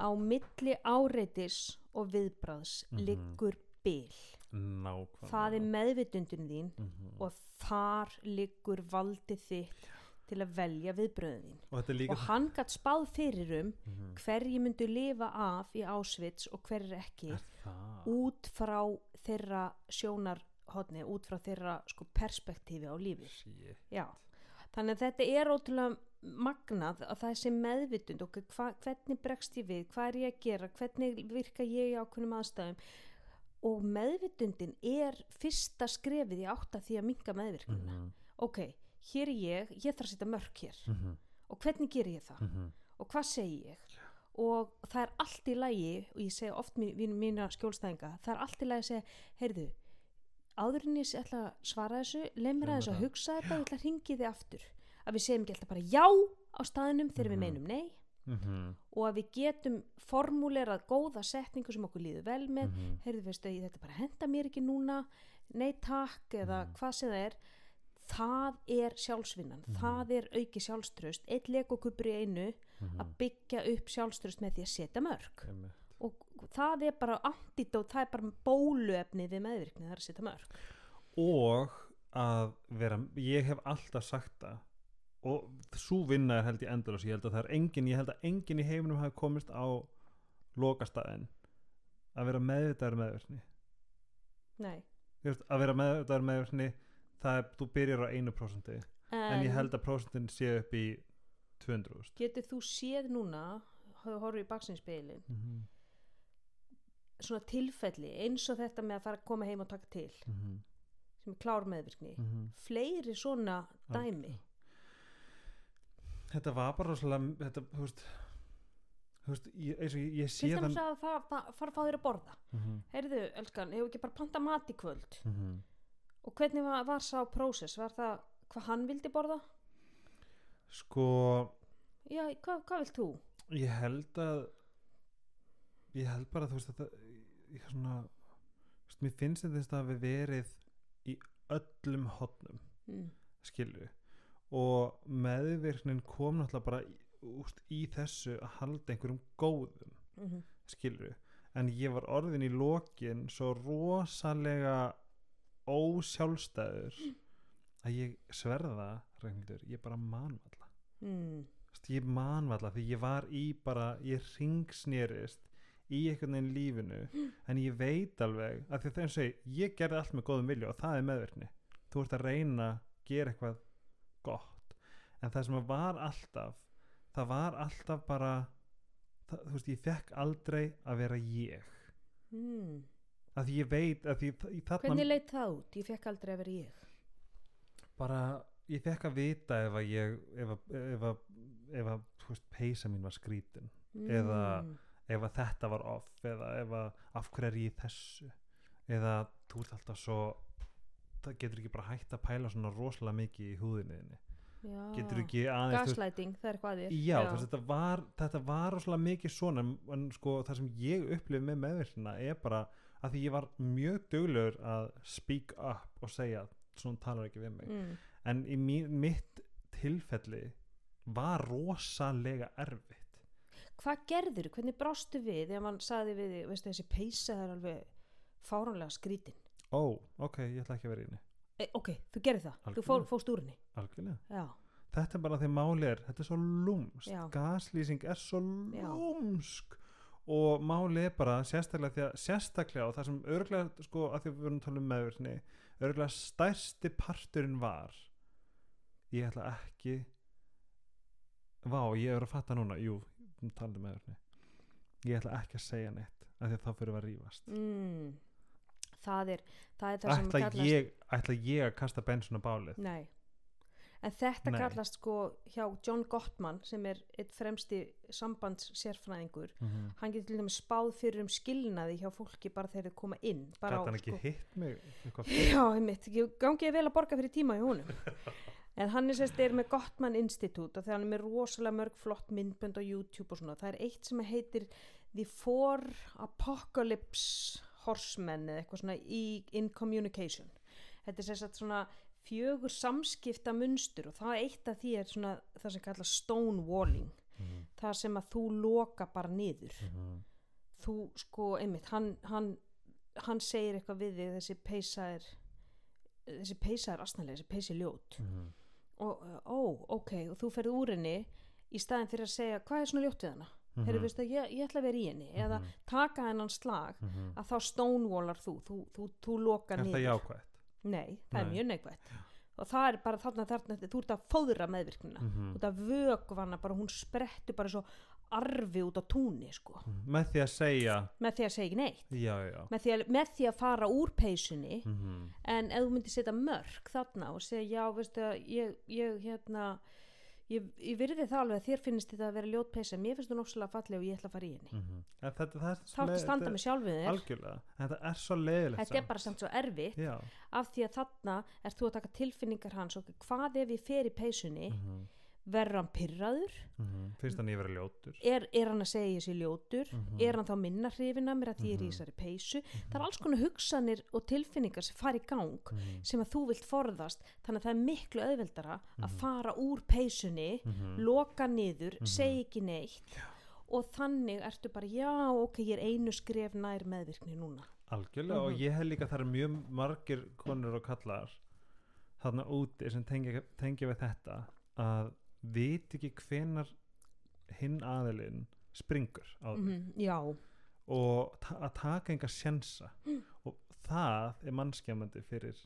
á milli áreitis og viðbráðs Mhm. liggur bil nákvæmlega. Það er meðvitundin þín Mhm. og þar liggur valdið þitt til að velja viðbröðin þín. Og er líka og hann gætt spáð fyrir um Mhm. hverji myndu lifa af í Ásvits og hverjir ekki er út frá þeirra sjónarhotni, út frá þeirra sko, perspektífi á lífi. Þannig að þetta er ótrúlega magnað að það sé meðvitund. Og hva, hvernig bregst ég við, hvað er ég að gera, hvernig virka ég í ákveðnum aðstæðum og meðvitundin er fyrsta skrefið í átt að því að minka meðvirknina. Mhm. Ok, hér er ég, ég þarf að setja mörk hér Mhm. og hvernig ger ég það Mhm. og hvað segi ég og það er allt í lagi og ég segja oft mín, mín, mína skjólstæðinga það er allt í lagi að segja, heyrðu áður en ég ætla að svara þessu aðeins mér að hugsa þetta og ég ætla að ringi þið aftur að við segjum ekki alltaf bara já á staðinum þegar við Mhm. meinum nei Mhm. og að við getum formúlerað góða setningu sem okkur líður vel með Mhm. heyrðu veistu, ég- þetta bara henda mér ekki núna nei takk eða Mhm. hvað sem það er það er sjálfsvinnan, Mhm. það er auki sjálfströst, eitt legokubur í einu Mhm. að byggja upp sjálfströst með því að setja mörg og það er bara antidót, það er bara bóluefni við meðvirkni, það er að setja mörg og að vera ég hef alltaf sagt það og svo vinna er held ég endalus ég held að það er engin, ég held að engin í heiminum hafi komist á lokastæðin að vera meðvitaður meðvirkni nei, Þú veist, að vera meðvitaður meðvirkni það er, þú byrjar á einu prósenti en, en ég held að prósentin sé upp í 200 getur þú séð núna horfðu í baksinspegilin mm -hmm. svona tilfelli eins og þetta með að fara að koma heim og taka til Mm -hmm. sem er klár meðvirkni Mm -hmm. fleiri svona dæmi þetta var bara rosalega þetta, þú veist þú veist, ég, eins og ég, sé þann dæmis að fara að fá þér að borða mm -hmm. heyrðu, elskan, hefur ekki bara panta mat í kvöld Mm -hmm. og hvernig var, var sá prósess var það hvað hann vildi borða sko já, hvað, hvað vilt þú ég held að ég held bara þú veist það ég svona þú veist, mér finnst þetta að hafi verið í öllum hotnum mm. skilju og meðvirknin kom náttúrulega bara úst, í þessu að halda einhverjum góðum Mm -hmm. skilju en ég var orðin í lokin svo rosalega ósjálfstæður að ég sverða regnildur, ég bara manvalla mm. Ég manvalla því ég var í bara ég ringsnerist í einhvern veginn lífinu en ég veit alveg að því þeim segi ég gerði allt með góðum vilja og það er meðvirkni þú ert að reyna að gera eitthvað gott en það sem var alltaf það var alltaf bara það, þú veist ég fekk aldrei að vera ég Mm. að ég veit að þarna hvernig leit það út? ég fekk aldrei að vera ég bara ég fekk að vita ef að ég ef að, ef að, ef að þú veist, peysa mín var skrítin Eða- Mm. ef að þetta var off eða ef að af hverju er ég þessu eða þú ert alltaf svo það getur ekki bara hægt að pæla svona rosalega mikið í húðinni þinni. já. getur ekki aðeins gaslighting, það er hvað þér. Já, veist, þetta var þetta var rosalega mikið svona en, sko það sem ég upplifði með meðvirkina er bara að því ég var mjög duglegur að speak up og segja svona talar ekki við mig. Mm. en í mitt tilfelli var rosalega erfitt. Hvað gerður, hvernig brástu við? Þegar mann saði við, þig, veistu þessi peysa er alveg fáránlega skrítin ó, ok, ég ætla ekki að vera í henni. E, ok, þú gerir það, þú Algjörlega. fór, fóst úr henni. Algjörlega. Já, þetta er bara því máli er, þetta er svo lúmst Já. gaslýsing er svo Já. lúmsk. Og máli er bara sérstaklega því að sérstaklega og það sem örgulega sko að því að við vorum að tala um meðvirkni örgulega stærsti parturinn var ég ætla ekki vá, ég er að fatta núna jú, talandi um meðvirkni. Ég ætla ekki að segja neitt af því að þá fyrir við að rífast mm. Það er það er það sem ætla, kallast ég, ætla ég að kasta bensin á bálið? Nei. En þetta Nei. kallast sko hjá John Gottman sem er eitt fremsti sambandssérfræðingur mm -hmm. hann getur til dæmis spáð fyrir um skilnaði hjá fólki bara þegar þau koma inn gæti hann ekki sko, hitt mig Já, einmitt, ég gangi ég vel að borga fyrir tíma í honum. En hann er sérst er með Gottman Institute og þegar hann er með rosalega mörg flott myndbönd á YouTube og svona, það er eitt sem heitir The Four Apocalypse Horsemen eða eitthvað svona í, in communication. Þetta er sérst svona fjögur samskipta munstur og það eitt af því er svona það sem kallar stonewalling. Mhm, það sem að þú loka bara niður. Mhm, þú sko, einmitt, hann, hann, hann segir eitthvað við þig þessi peysa er þessi peysa er asnalega, þessi peysa er ljót. Mhm. og, uh, ó, ok, og þú ferð úr henni í staðin fyrir að segja, hvað er svona ljótt við hana Mhm. heyrðu, veistu, ég, ég ætla að vera í henni eða Mhm. taka hennan slag Mhm. að þá stonewallar þú, þú, þú, þú loka Er það niður jákvætt? nei, það er Nei. mjög neikvægt og það er bara þarna, þarna, þú ert að fóðra meðvirknina Mm út af vögvana, bara hún sprettur bara svo arfi út á túni sko, Með því að segja með því að segja neitt Já, já með því, að, með því að fara úr peysunni mm en ef þú myndir setja mörg þarna og segja já veistu að ég, ég hérna ég, ég virði það alveg að þér finnst þetta að vera ljót peysa. Mér finnst þú nokkslega falleg og ég ætla að fara í henni. Þetta, það er þá ætti að standa með sjálfið þér. Algjörlega, þetta er svo leiðilegt þetta er bara samt svo erfitt. Já. Af því að þarna er þú að taka tilfinningar hans. Og hvað ef ég fer í peysunni? Mm verður hann pyrraður Finnst hann ég vera ljótur? Er, er hann að segja ég sé ljótur? Mhm. er hann þá minna hrifin að mér að því ég er í Mhm. þessari peysu? Það er alls konar hugsanir og tilfinningar sem fara í gang Mhm. sem að þú vilt forðast. Þannig að það er miklu auðveldara að Mhm. fara úr peysunni loka niður, segja ekki neitt og þannig ertu bara já ok, ég er einu skref nær meðvirkni núna. Algjörlega og ég hef líka það er mjög margir konur og kallar þarna úti sem tengja, tengja við þetta að vit ekki hvenar hinn aðilinn springur á því mm já, og ta að taka enga sjensa og það er mannskjamandi fyrir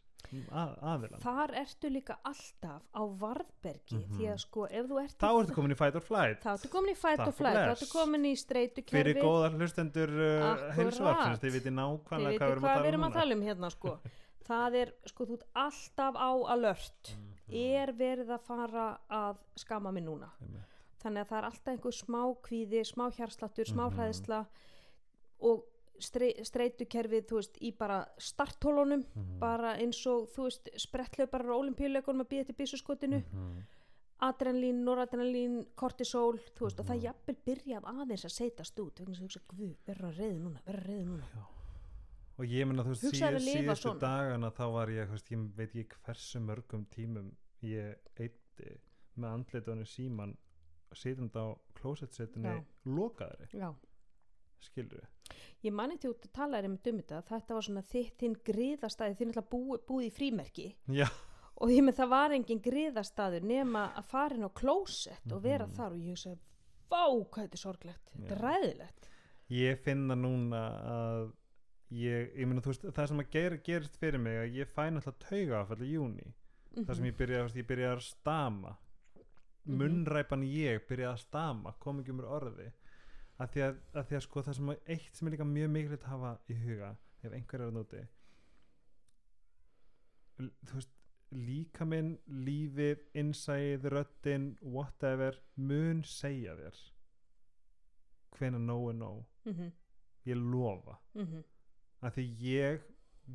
að, aðilann. Þar ertu líka alltaf á varðbergi Mhm. því að sko ef þú ert þá ertu komin í fight or flight. Þá ertu komin í fight og flight þá ertu komin í streitu fyrir kerfi góðar hlustendur uh, Akkúrat. heilsuvarpsins, þið viti nákvæmlega hvað við erum að erum tala um hérna sko. Það er sko þú ert alltaf á alert. Um er verið að fara að skama mig núna núna þannig að það er alltaf einhver smá kvíði smá hjarsláttur, smá Mhm. hræðsla og strei, streitukerfið þú veist í bara starthólunum Mhm. bara eins og þú veist sprettlauparar á olimpíuleikunum að býða til byssuskotinu Mhm. adrenalín, noradrenalín, kortisol þú veist og það Mhm. jafnvel byrjað aðeins að setjast út að hugsa, guð, verður að reyðu núna verður að reyðu núna og ég menna þú veist síð, síðustu dagana þá var ég, veist, ég veit ekki hversu mörgum tímum ég eitti með andlitunni síman sitjandi á klósetsetinni Já. lokaðri, skilur við Ég mani til út að tala um þetta þetta var svona þitt þinn griðastæði þinn ætla búið búi í frímerki. Já, og ég með það var engin griðastæður nema að fara inn á klósett og vera Mhm. þar og ég sagði vá hvað þetta er sorglegt, þetta er ræðilegt ég finna núna að ég, ég meina þú veist það sem að ger, gerist fyrir mig að ég fæ náttúrulega tauga áfall í júni það sem ég byrja, veist, ég byrja að stama Mhm. munnræpan ég byrja að stama, kom ekki um mér orði að því að, að því að sko það sem að eitt sem er líka mjög mikilvægt að hafa í huga ef einhver er að nóti L- þú veist líka minn, lífið, innsæð röddin, whatever mun segja þér hvena nóg er nóg mm -hmm. ég lofa Mm -hmm. Að því ég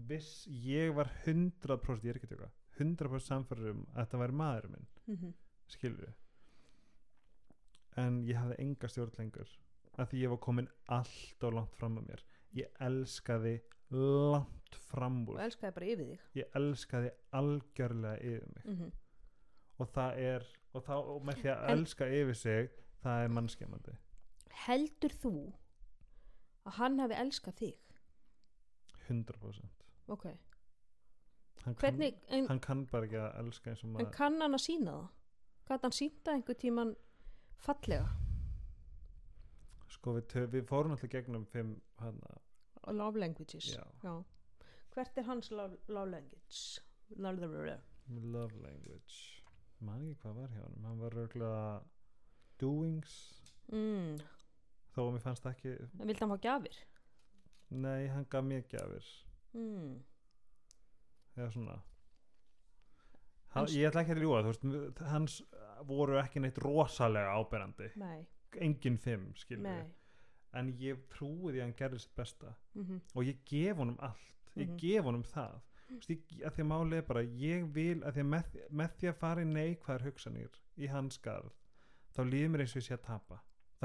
viss, ég var 100% ég er ekki tjóka 100% samfæður um að þetta væri maður minn. Mhm, skilur en ég hafði enga stjórn lengur. Að því ég var komin allt og langt fram að mér. Ég elskaði langt fram og úr elskaði bara yfir þig. Ég elskaði algjörlega yfir mig. Mhm, og það er og, þá, og með því að En- elska yfir sig það er mannskemmandi. Heldur þú að hann hafi elskað þig 100% ok, hann hvernig kann, en, hann kann bara ekki að elska eins og en maður kann hann að sína það? Gæti hann sýnda einhver tíman fallega? Sko við, tö- við fórum alltaf gegnum fimm hann love languages. Já, hvert er hans love, love language? Love, love language. Man ekki hvað var hjá hann hann var röglega doings. Mm, þó að mér fannst ekki en vildi hann fá gjafir nei, hann gaf mér gjafir. Mm, eða svona. Hann, ég ætla ekki að ljúga þú veist, hans voru ekki neitt rosalega áberandi. Nei, engin fimm, en ég trúi því að hann gerði sitt besta. Mm og ég gef honum allt. Ég Mhm. gef honum það. Ég, að því að máli er bara ég vil að því að með, með því að fara í neikvæðar hugsanir í hans garð þá líður mér eins og ég sé að tapa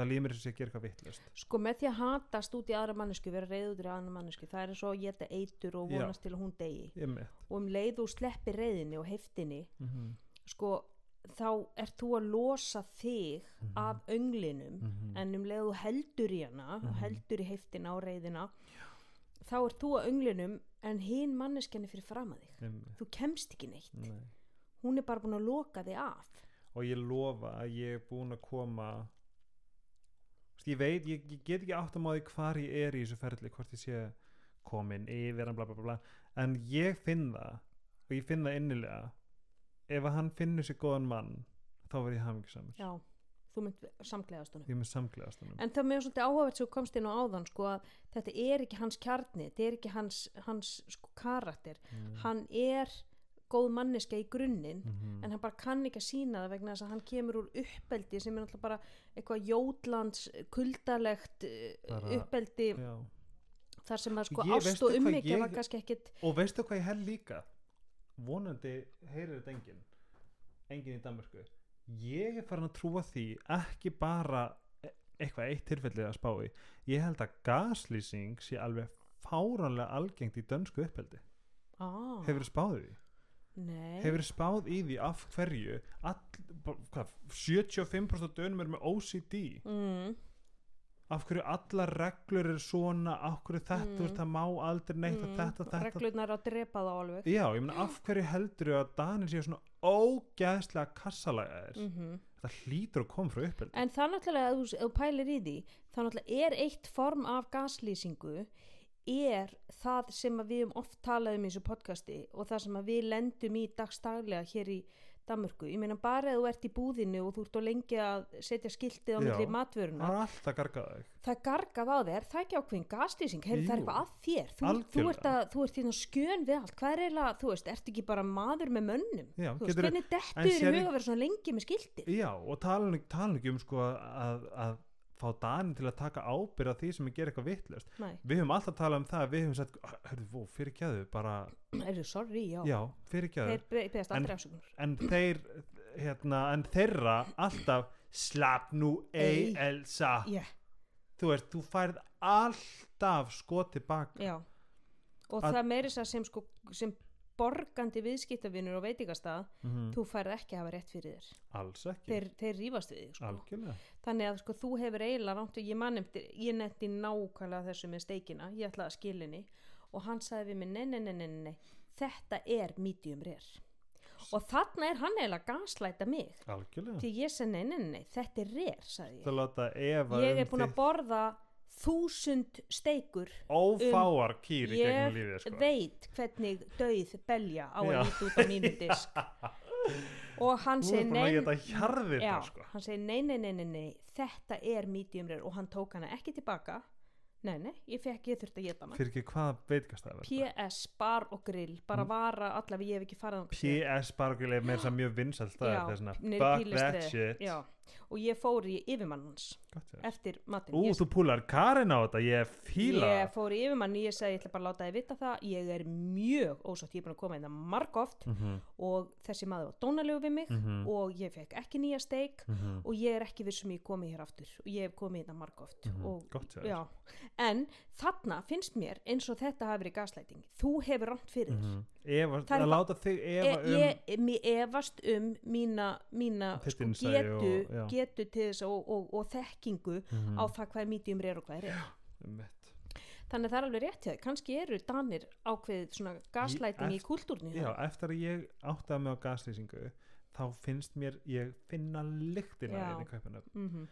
og ég sé að gera eitthvað vittlust sko með því að hatast út í aðra mannesku vera reyð út í aðra mannesku það er eins og að geta eitur og Já. vonast til að hún degi ég mitt og um leið og sleppi reyðinni og heftinni mm -hmm. sko þá ert þú að losa þig af önglinum en um leið og heldur í hana Mhm. heldur í heftina og reyðina þá ert þú að önglinum en hinn manneskjarni fyrir fram að þig þú kemst ekki neitt. Nei. hún er bara búin að loka þig af. Og ég lofa að ég er búin að koma ég veit, ég, ég get ekki átt að máði hvar ég er í þessu ferli hvort ég sé komin yfir bla bla bla en ég finn það og ég finn það innilega ef að hann finnur sér góðan mann þá verð ég hafingisamur já, þú mynd samkleðast honum. Ég með samklegast honum. En það er mjög svolítið áhugavert sem komst inn á áðan sko þetta er ekki hans kjarni þetta er ekki hans, hans sko karakter. Mm. hann er góð manneska í grunninn -hmm. en hann bara kann ekki að sína það vegna þess að hann kemur úr uppeldi sem er náttúrulega bara eitthvað jótlands kuldalegt eh, Bara- uppeldi Já. þar sem að sko ást og ég- var kannski ekkit og veistu hvað ég held líka? Vonandi heyrir þetta enginn. Enginn í Danmörku. Ég er farin að trúa því ekki bara e- eitthvað eitt tilfellið að spá í. Ég held að gaslýsing sé alveg fáranlega algengt í dönsku uppeldi. Ah, hefur spáð í því nei, hefur spáð í því af hverju all, hvað, 75% af dönum eru með OCD mm, af hverju allar reglur eru svona? Af hverju þetta, Mm. það má aldrei neitt mm. þetta, þetta reglurnar að drepa þá alveg. Já, ég meina af hverju heldur að Danir séu svona ógæðslega kassalægaðir mm. mm þetta hlýtur að koma frá uppeldi. En það náttúrulega, ef þú, pælir í því, þá náttúrulega er eitt form af gaslýsingu er það sem að við um oft talaðum í þessu podcasti og það sem að við lendum í dagstaglega hér í Danmörku. Ég meina bara ef þú ert í búðinu og þú ert á lengi að setja skiltið á milli það matvöruna, er alltaf gargað þig það gargað á þér, það ekki ákveðin gaslýsing, heyrðu það er eitthvað að þér. Þú, þú ert, að, þú ert hérna skjön við allt, hvað er eiginlega, þú veist, ertu ekki bara maður með mönnum? Já, Þú veist, hvernig dettu en þér í huga að vera svona lengi með skiltið? Já, og tala ekki um sko að, að fá Danir til að taka ábyrð af því sem er gera eitthvað vittlust við höfum alltaf talað um það við höfum sagt, hörðu, vó, fyrir kjæðu bara, þú sorry, já. já, fyrir kjæðu En- en þeir hérna, en þeirra alltaf slapp nú ei. Elsa. Já, þú veist, þú færð alltaf sko tilbaka já. Og Að- það meiri þess að sem, sko, sem borgandi viðskiptavinur og veitingastað, mm þú færð ekki að hafa rétt fyrir þér. alls ekki, Þeir, þeir rífast við þig, sko. Þannig að sko, þú hefur eiginlega ég ég netti nákvæmlega þessu með steikina, ég ætlaði að skilinni og hann sagði við mig, nei, nei, nei, nei, nei, þetta er medium rare. Og þarna er hann eiginlega gaslæta mig. algjörlega, Því ég segi, nei, nei, nei, þetta er rare, ég. Ég um er búin að borða þúsund steikur ófáar kýr í ég gegnum lífið sko. veit hvernig dauð belja á að líta út á mínum disk. Og hann er að það sko. hann segir nei, nei, nei, nei, nei þetta er medium rare og hann tók hana ekki tilbaka. Nei, nei, ég fekk, ég þurfti að geta hana. Fyrir ekki hvað veitkast það PS, bar og grill, bara vara allavega, ég hef ekki farið þangað síðan. PS barguleg með þess að mjög vinsalt það er niður í fuck that shit. Já, og ég fór í yfirmann hans eftir matinn. Ú, ég, þú púlar Karin á þetta, ég fíla. Ég fór í yfirmann ég segi ég ætla bara að láta þið vita það ég er mjög ósátt, ég er búin að koma inn það margóft mm -hmm, og þessi maður var dónalegu við mig Mhm. og ég fekk ekki nýja steik mm og ég er ekki vissum ég komi hér aftur. Og ég hef komið hérna margóft Mhm, og gott hjá þér. já, en þarna finnst mér eins og þetta hafi verið gaslæting þú hefur rámt fyrir þér. -hmm. Eva, Það er að láta þig e, efa um ég, mér efast um mína, mína sko, getu, og- getu til þess og, og, og þekkingu Mhm. á það hvað er medium rare og hvað er. Þannig að það er alveg rétt hjá þér, kannski eru danir ákveðið svona gaslæting í kúltúrni Já, eftir að ég áttaði mig á gaslýsingu þá finnst mér ég finna lyktina í kaupinu. Mm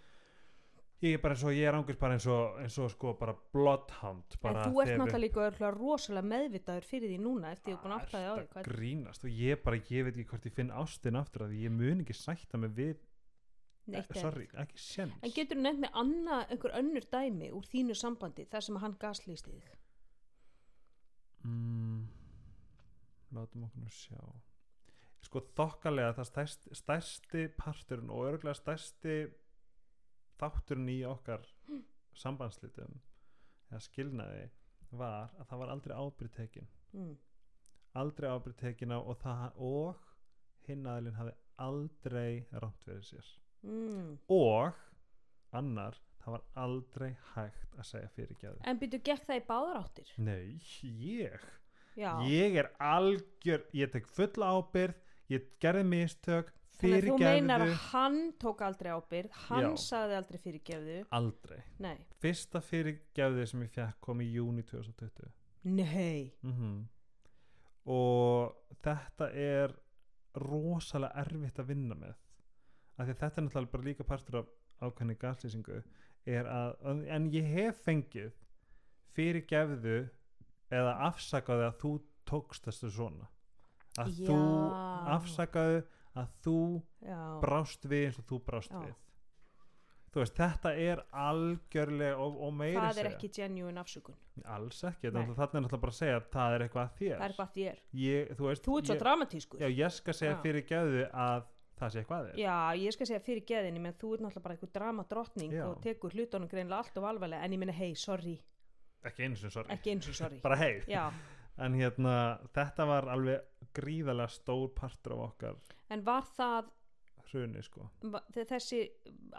ég er bara eins og, ég er ángust bara eins og eins og sko bara bloodhound en bara þú ert náttúrulega líka rosalega meðvitaður fyrir því núna eftir ég er búin að áttaði á því hvað að grínast? Og ég bara, ég veit ekki hvort ég finn ástin aftur að ég mun ekki sætta mig við neitt eh, er sorry, ekki séns. En getur þú nefnt með annað einhver önnur dæmi úr þínu sambandi þar sem hann gaslýsti þig? Mm, látum okkur nú sjá. Sko þokkalega það stærsti, stærsti parturinn og örgulega stærsti þátturinn í okkar sambandslitum eða skilnaði var að það var aldrei ábyrð tekin. Mm. aldrei ábyrð tekin á og, og hinn aðilinn hafði aldrei rámt fyrir sér. Mm. og annar það var aldrei hægt að segja fyrirgæðu en byrju gekk það í báðar áttir? Nei, ég. Já. Ég er algjör ég tek fulla ábyrð ég gerði mistök Þannig að þú meinar að hann tók aldrei ábyrð, hann Já. sagði aldrei fyrirgefðu, aldrei. Nei, fyrsta fyrirgæðu sem ég fekk kom í júni 2020 nei, mm og þetta er rosalega erfitt að vinna með af því að þetta er náttúrulega bara líka partur af ákveðni gaslýsingu að, en ég hef fengið fyrirgefðu eða afsakaðu að þú tókst þessu svona að Já. þú afsakaðu að þú já, brást við eins og þú brást Já. við. Þú veist, þetta er algjörlega og, og meira það er ekki genuine afsökun, alls ekki, þannig að þetta er náttúrulega bara að segja að það er eitthvað að þér. Það er hvað þér, ég, þú veist, þú ert svo ég, dramatískur, já, ég skal segja Já. fyrir gæðu að það sé eitthvað að þér. Já, ég skal segja fyrirgeðinni, menn þú ert náttúrulega bara einhver dramadrottning Já. og tekur hlutunum greinlega allt of alvarlega, en ég minna, hei, sorry, ekki einu sem sorry, ekki eins og sorry, bara hei já, en hérna, þetta var alveg gríðarlega stór partur af okkar en var það, hruni sko þessi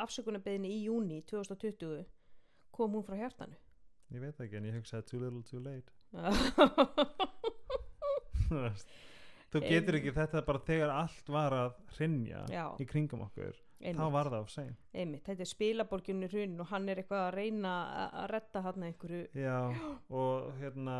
afsökunarbeðinni í júni 2020, kom hún frá hjartanu? ég veit ekki, en ég hugsaði too little too late Þú getur ekki þetta bara þegar allt var að hrinja í kringum okkur þá Einmitt. var það á einmitt, þetta er spilaborgjunni hrun og hann er eitthvað að reyna að redda hann einhverju já, og hérna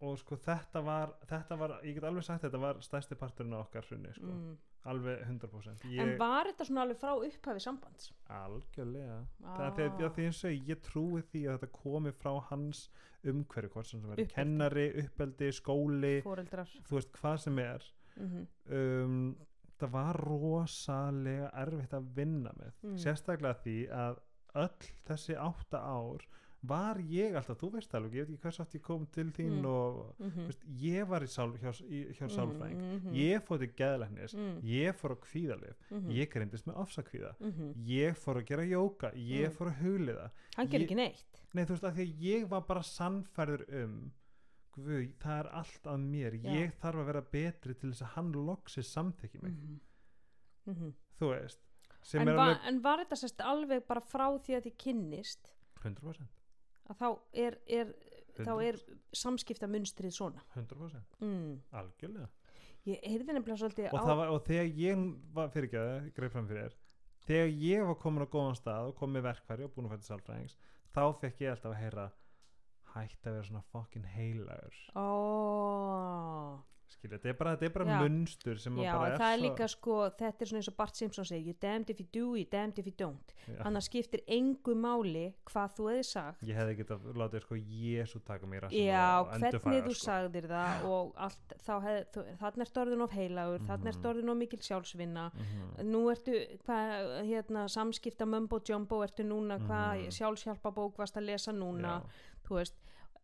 og sko þetta var, þetta var ég get alveg sagt þetta var stærsti parturinn á okkar hrunni sko, mm. alveg 100% en ég, var þetta svona alveg frá upphafi sambands? Algjörlega. Ah. það er því að því eins og ég trúi því að þetta komi frá hans umhverju hvort sem það verið kennari, uppeldi, skóli fóreldrar þú veist hvað sem er. Mm um, það var rosalega erfitt að vinna með. Mm. sérstaklega því að öll þessi átta ár var ég alltaf, þú veist alveg, ég veit ekki hvers átt ég kom til þín Mm. og -hmm. veist, ég var í sál, hjá, hjá sálfræðing -hmm. ég fór til geðlæknis Mm. ég fór á kvíðalif -hmm. ég greindist með ofsakvíða -hmm. ég fór að gera jóka, ég Mm. fór að hugliða hann ger ekki neitt nei þú veist að því að ég var bara sannfærður um Guð, það er allt að mér Já. ég þarf að vera betri til þess að hann loksi samþekki mig, -hmm. -hmm. þú veist en, er va alveg en var þetta sérst alveg bara frá því að þið kynnist 100% að þá er, er, þá er 100%, samskiptamunstrið svona. 100% mm. algjörlega. Ég heyrði nefnilega svolítið og, það var, og þegar ég var fyrirgjöðu greið fram fyrir þér þegar ég var komin á góðan stað og kom með verkfæri og búin að fæta sálfræðings þá fekk ég alltaf að heyra hætt að vera svona fucking heilagur. Ó skilja, þetta er bara, þetta er bara munstur sem Já, bara er það er líka sko, þetta er svona eins og Bart Simpson segir, you damned if you do, you damned if you don't þannig að skiptir engu máli hvað þú hefði sagt ég hefði getað látið sko Jésu taka mér Já, hvernig þú sko. sagðir það og allt, þá hefði, þannig ertu orðin of heilagur, þannig Mhm. ertu orðin of mikil sjálfsvinna Mhm. nú ertu, hvað, hérna samskipta mumbo jumbo, ertu núna, hvað Mhm. sjálfshjálpa bók varst að lesa núna, Já. þú veist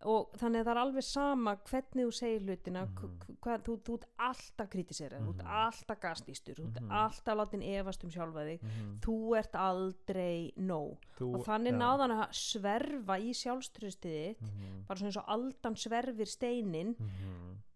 og þannig að það er alveg sama hvernig þú segir hlutina mm hvað, þú, þú ert alltaf kritisera þú ert Mhm. alltaf gasnýstur þú ert Mhm. alltaf látin efast um sjálfa þig Mhm. þú ert aldrei nóg Þú, og þannig já. náðan að sverfa í sjálfströstiðið Mhm. bara svona eins og aldan sverfir steinin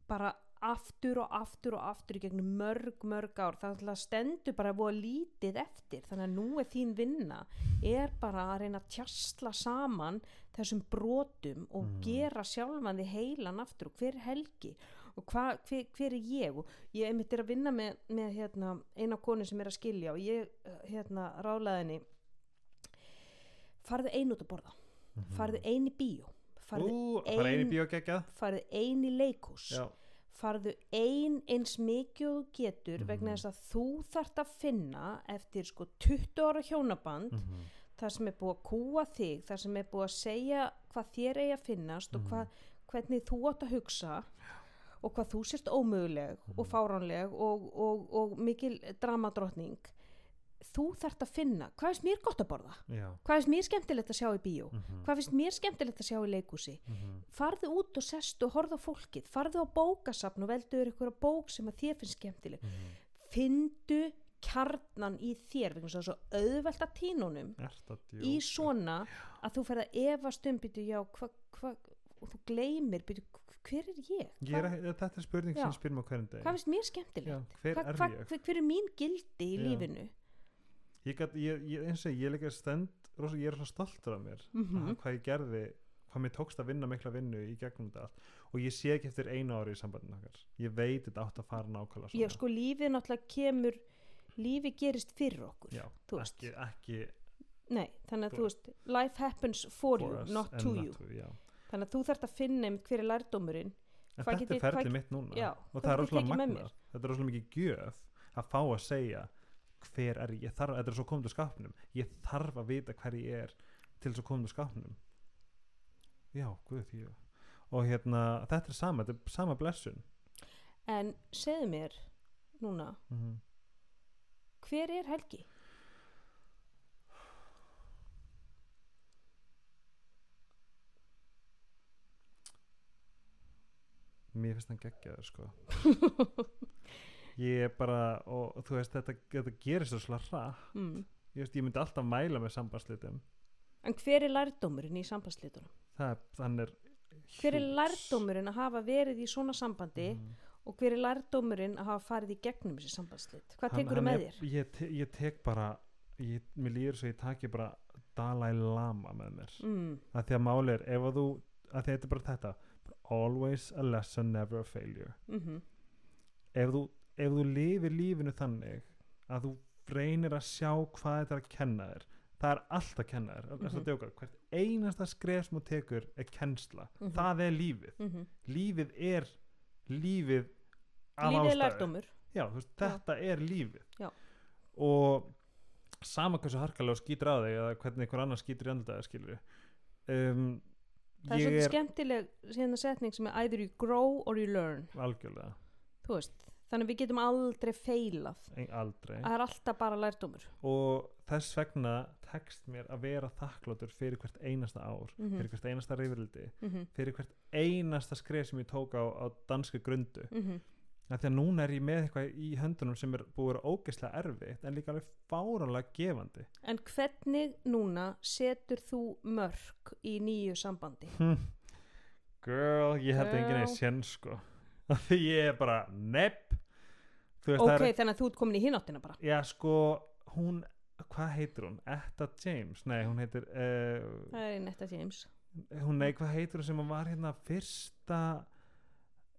bara aftur og aftur og aftur í gegnum mörg, mörg ár. Þannig að stendur bara búið lítið eftir þannig að nú er þín vinna er bara að reyna að tjastla saman þessum brotum og Mhm. gera sjálfan því heilan aftur. Og hver er helgi? Og hva, hver, hver er ég? Og ég einmitt er að vinna með, með hérna, eina konu sem er að skilja og ég hérna, rálaðinni farðu ein út að borða. Farðu í bíó. Farðu, Mhm. Ú, fara einu ein- bíógeggjað farðu ein í leikús Já, farðu ein eins mikið og getur Mhm. vegna þess að þú þarft að finna eftir sko 20 ára hjónaband Mhm. þar sem er búið að kúa þig þar sem er búið að segja hvað þér eigi að finnast og Mhm. hvað, hvernig þú átt að hugsa og hvað þú sérst ómöguleg og Mhm. fáránleg og, og, og mikil dramadrottning þú þarft að finna hvað finnst mér gott að borða já hvað finnst mér skemmtilegt að sjá í bíó Mhm. hvað finnst mér skemmtilegt að sjá í leikúsi Mhm. farðu út og sestu og horfðu á fólkið farðu á bókasafn og velduður ykkur bók sem að þér finnst skemmtileg Mhm. findu kjarnan í þér þess að það svo auðvelt að tínunum í svona að þú ferð að efast um byrju já, hvað hva, og þú gleymir byrju, hver er ég? Ég er, þetta er spurning Já. sem ég spyr mig á hverjum degi hvað finnst mér skemmtilegt? Já, hver Hva, er hva, hver er mín gildi í Já. lífinu? Ég, gat, ég, ég, eins og ég, er líka stend rosa, ég er svo stoltur af mér. Mhm. að hvað ég gerði hvað mér tókst að vinna mikla vinnu í gegnum þetta allt. Og ég sé ekki eftir einu ári í sambandinu okkar. Ég veit þetta átt að fara nákvæmlega svona. Ég sko lífið náttúrulega kemur lífið gerist fyrir okkur Já, ekki, ekki Nei, þannig að Þú þú veist life happens for, for you, not to not you. to, já. þannig að þú þarft að finna einmitt hver er lærdómurinn. En þetta er ferli hvað- mitt núna. Já, og það er rosalega mér? þetta er rosalega mikið gjöf að fá að segja hver er ég, þarf, þetta er svo komið til skapnum ég þarf að vita hver ég er til þess að komið til skapnum já, guð því og hérna, þetta er sama, þetta er sama blessun. En segðu mér núna, mm hver er Helgi? mér finnst hann geggjaður sko ég er bara og þú veist, þetta, þetta gerist svo slag rætt mm. ég, veist, ég myndi alltaf mæla með sambandslitum En hver er lærdómurinn í sambandslitunum? það er, er Hver er lærdómurinn að hafa verið í svona sambandi Mhm. og hver er lærdómurinn að hafa farið í gegnum þessi sambandslit? Hvað tekur þú með er- þér? ég, ég tek bara ég, mér líður svo ég taki bara Dalai Lama með mér Mm. að því að máli er ef að þú að þetta er bara þetta always a lesson, never a failure Mm ef þú, ef þú lifir lífinu þannig að þú reynir að sjá hvað þetta er að kenna þér það er allt að kenna þér mm Mhm. -hmm. hvert einasta skref sem þú tekur er kennsla, Mhm. það er lífið -hmm. lífið er lífið af ástæðu. lærdómur. já, þetta er lífið Já. og sama hversu harkalega skýtur á þig eða hvernig einhver annar skýtur í andlitaði skilur um, Það er svolítið skemmtileg síðan setning sem er either you grow or you learn. algjörlega Þú veist, þannig að við getum aldrei feilað. aldrei Það er alltaf bara lærdómur. og þess vegna tekst mér að vera þakkláttur fyrir hvert einasta ár Mhm. fyrir hvert einasta reyfrildi Mm fyrir hvert einasta skref sem ég tók á, á danska grundu -hmm. af því að núna er ég með eitthvað í höndunum sem er búið að vera ógeðslega erfitt en líka alveg fáranlega gefandi En hvernig núna setur þú mörg í nýju sambandi? hm. girl, ég held enginn einn sén sko því ég er bara nepp Ok, það er þannig að þú ert komin í hináttina bara. já sko hún hvað heitir hún? Etta James? nei hún heitir uh, Það er Netta James. hún nei hvað heitir hún sem var hérna fyrsta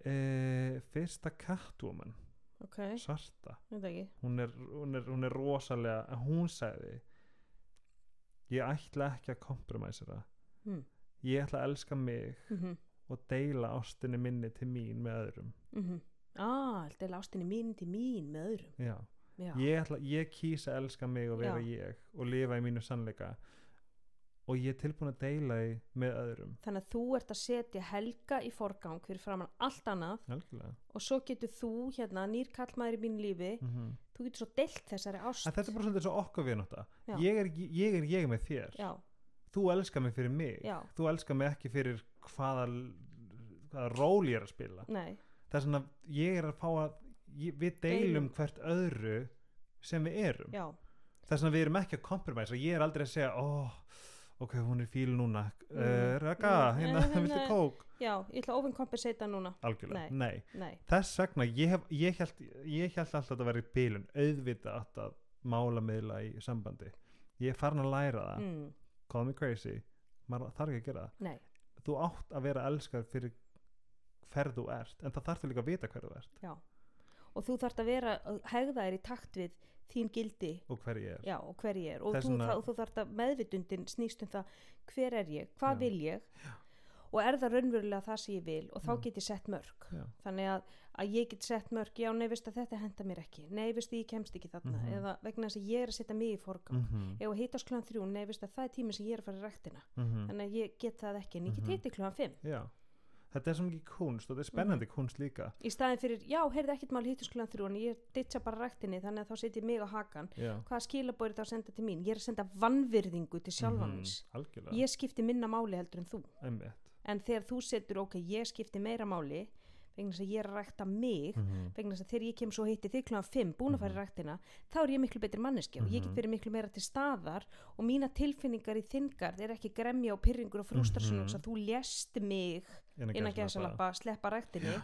uh, fyrsta Catwoman Ok, svarta hún er, hún er, hún er rosalega hún sagði ég ætla ekki að kompromæsera Mm. ég ætla að elska mig Mm -hmm. Og deila ástinni minni til mín með öðrum Mm -hmm. Ah, er ástinni mín til mín með öðrum. já. Já. Ég, ætla, ég kýsa að elska mig og vera Já. ég og lifa í mínu sannleika og ég er tilbúin að deila því með öðrum Þannig að þú ert að setja helga í forgang fyrir framann allt annað algjörlega og svo getur þú hérna nýr kallmaður í mínu lífi, mm -hmm. þú getur svo deilt þessari ást. þetta er bara svolítið svo okkar við náttúrulega ég ég er ég með þér Já, þú elskar mig fyrir mig Já. þú elskar mig ekki fyrir hvaða, hvaða ról ég er að spila. Nei, það er svona, ég er að fá að ég, við deilum hvert öðru sem við erum. Já, það er svona, við erum ekki að kompromæsa ég er aldrei að segja, ó, ok, hún er fíl núna. Uh, Raka, Mm. hérna, Nei, viltu nei. kók? Já, ég ætla að overcompensata núna. Algjörlega, Nei. nei, nei, þess vegna ég, hef, ég, held, ég held alltaf að það væri bílun auðvita átt að mála miðla í sambandi. Ég er farin að læra það. Mm, call me crazy, maður þarf ekki að gera það. Nei þú átt að vera elskar fyrir hver þú ert en það þarf þú líka að vita hver þú ert. Já. og þú þarft að vera að hegða þér í takt við þín gildi. Og hver ég er. Já, og hver ég er. Og þú, það, þú þarft að meðvitundin snýst um það hver er ég, hvað vil ég og er það raunverulega það sem ég vil og þá get ég sett mörg Já. þannig að, að ég get sett mörg já, nei, veist að þetta henda mér ekki. Nei, veist að ég kemst ekki þarna. Mhm. eða vegna þess að ég er að setja mig í forgang. Mm -hmm. ef að hitta sklan þrjú, nei, veist að það er tími sem ég er að fara í ræktina. Mm þannig að ég get það ekki, en ég get Mhm. hitti klúan fimm. Já. Þetta er svo mikið kunst og þetta er spennandi Mhm. kunst líka. Í staðin fyrir, já, heyrði ekkert mál hittu sklan þrjú en ég ditsa bara ræktinni þannig að þá setjum mig á hakan já. Hvaða skilabóð það að senda til mín? Ég er að senda vannvirðingu til sjálfa Mhm, en þegar þú setur, ok, ég skipti meira máli vegna þess að ég er að rækta mig Mhm. vegna þess að þegar ég kem svo hitti þig klúan 5 búin að fara í ræktina, þá er ég miklu betri manneski og ég get Mhm. verið miklu meira til staðar og mína tilfinningar í þingar er ekki gremja og pyrringur og frustrasjón Mhm. mm að þú lést mig Innan gæsalappa sleppa ræktinni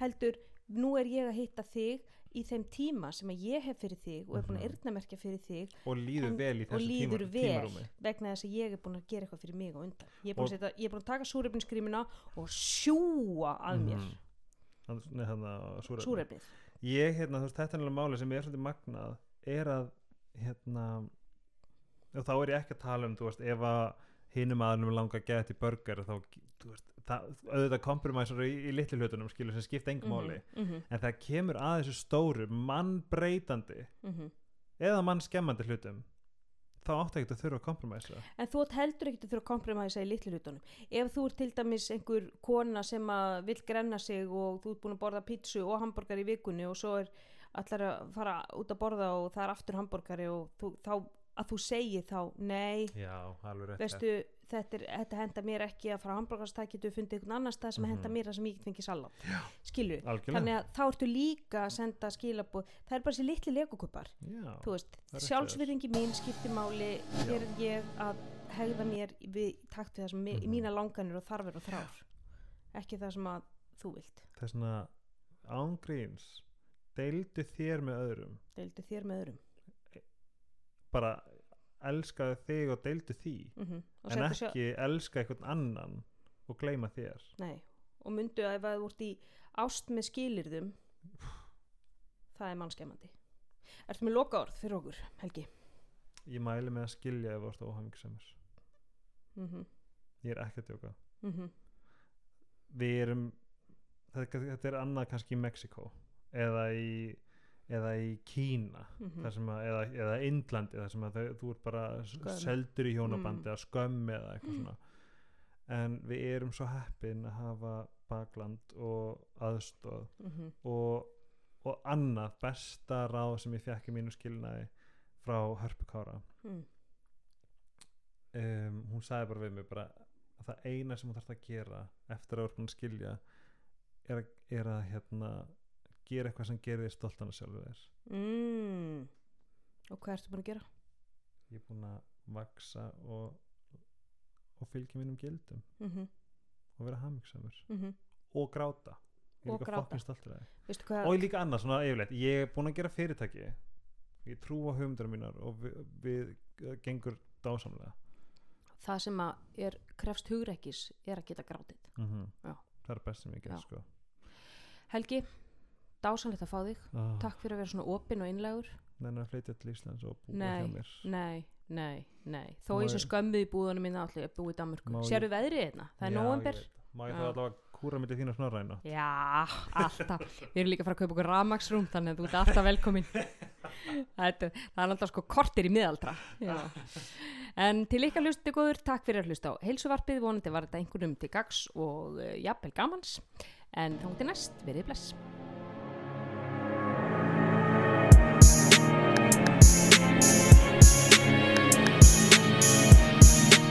heldur, nú er ég að hitta þig í þeim tíma sem að ég hef fyrir þig og er búin að Mhm. eyrnamerkja fyrir þig og líður En- vel í þessu tíma, tímarúmi vegna þess að ég er búin að gera eitthvað fyrir mig og undan ég er búin, Og- að, setja, ég er búin að taka súrefniskrímina og sjúa að mér. Þannig- nei, þarna, súrefni. súrefnið ég, hérna, þú veist, þetta er alveg máli sem er svolítið magnað er að, hérna og þá er ég ekki að tala um, þú veist, ef að hinum aðnum langa að geta í burger þá, veist, það, auðvitað kompromæsar í, í litlu hlutunum, skilur, sem skipta engum máli, mm -hmm, en það kemur að þessu stóru, mannbreytandi mm eða mannskemmandi hlutum þá áttu ekki að þurfa að kompromæsa en þú heldur ekkert að þurfa að kompromæsa í litlu hlutunum. Ef þú ert til dæmis einhver kona sem að vill grenna sig og þú ert búin að borða pítsu og hambúrgar í vikunni og svo er allar að fara út að borða og það er aftur hambúrgari og þú, þá, að þú segir þá nei, já, veistu þetta, er, þetta henda mér ekki að fara hambúrgarstæki þú fundið einhvern annan stað sem Mhm. henda mér það sem ég get fengið salat skilju, algjörlega, þannig að þá ertu líka að senda skilabóð, það er bara þessi litli legokupar já, þú veist, það rétt sjálfsvirðingi mín skiptir máli, hér er ég að hegða mér við takt við það sem mm Mhm. mína langanir og þarfir og þrár. Ekki það sem að þú vilt. Það er svona ángríns deildu þér með öðrum. Deildu þér með öðrum bara elskaðu þig og deildu því mm og, en ekki elska einhvern annan og gleyma þér. Nei, og myndu að ef að þú ert í ást með skilirðum það er mannskemmandi. Ertu með loka orð fyrir okkur, Helgi? ég mæli með að skilja ef þú ert óhamingisamur Mm -hmm. ég er ekki að djóka Mm við erum þetta, þetta er annað kannski í Mexiko eða í eða í Kína Mhm. þar sem að, eða, eða Indlandi þar sem að þau, þú ert bara Skömm. seldur í hjónabandi Mm. eða skömm eða eitthvað svona en við erum svo heppin að hafa bakland og aðstóð -hmm. og, og annað besta ráð sem ég fekk í mínu skilnaði frá Hörpu Kára mm. um, hún sagði bara við mig bara að það eina sem hún þarf að gera eftir að að skilja er að, er að hérna, gera eitthvað sem gerir þér stoltana sjálfu þér. Mm. Og hvað ertu búin að gera? ég er búin að vaksa og, og fylgja mínum gildum. Mm -hmm. og vera hamingsamur Mm og gráta. Ég er líka fokkin stoltur Veistu hvað? og ég líka annað svona yfirleitt. Ég er búin að gera fyrirtæki. Ég trú á hugmyndur mínar og við, við uh, gengur dásamlega. Það sem að er krefst hugrekkis er að geta grátið. Mm Já. það er best sem ég get sko. Helgi, dásanlegt að fá þig. Oh, takk fyrir að vera svona opinn og innlegur nenni að flytja til Íslands og búa hjá mér. nei, nei, nei. Þó ég sé ég- skömmu í búðunum minna allir að búa í Danmörku. Má ég- sérðu veðrið hérna, það er november það. má ég þá allavega kúra millir þín og snorræna? Já, alltaf. Við erum líka að fara að kaupa okkur ramagsrúm þannig að þú ert alltaf velkomin það er alltaf sko kortir í miðaldra. Já. en til ykkar hlusti góður takk fyrir að hlusta á heilsuvarpið. Vonandi var þetta einhverjum til gags og uh, jafnvel gamans. En þá til næst, verið bless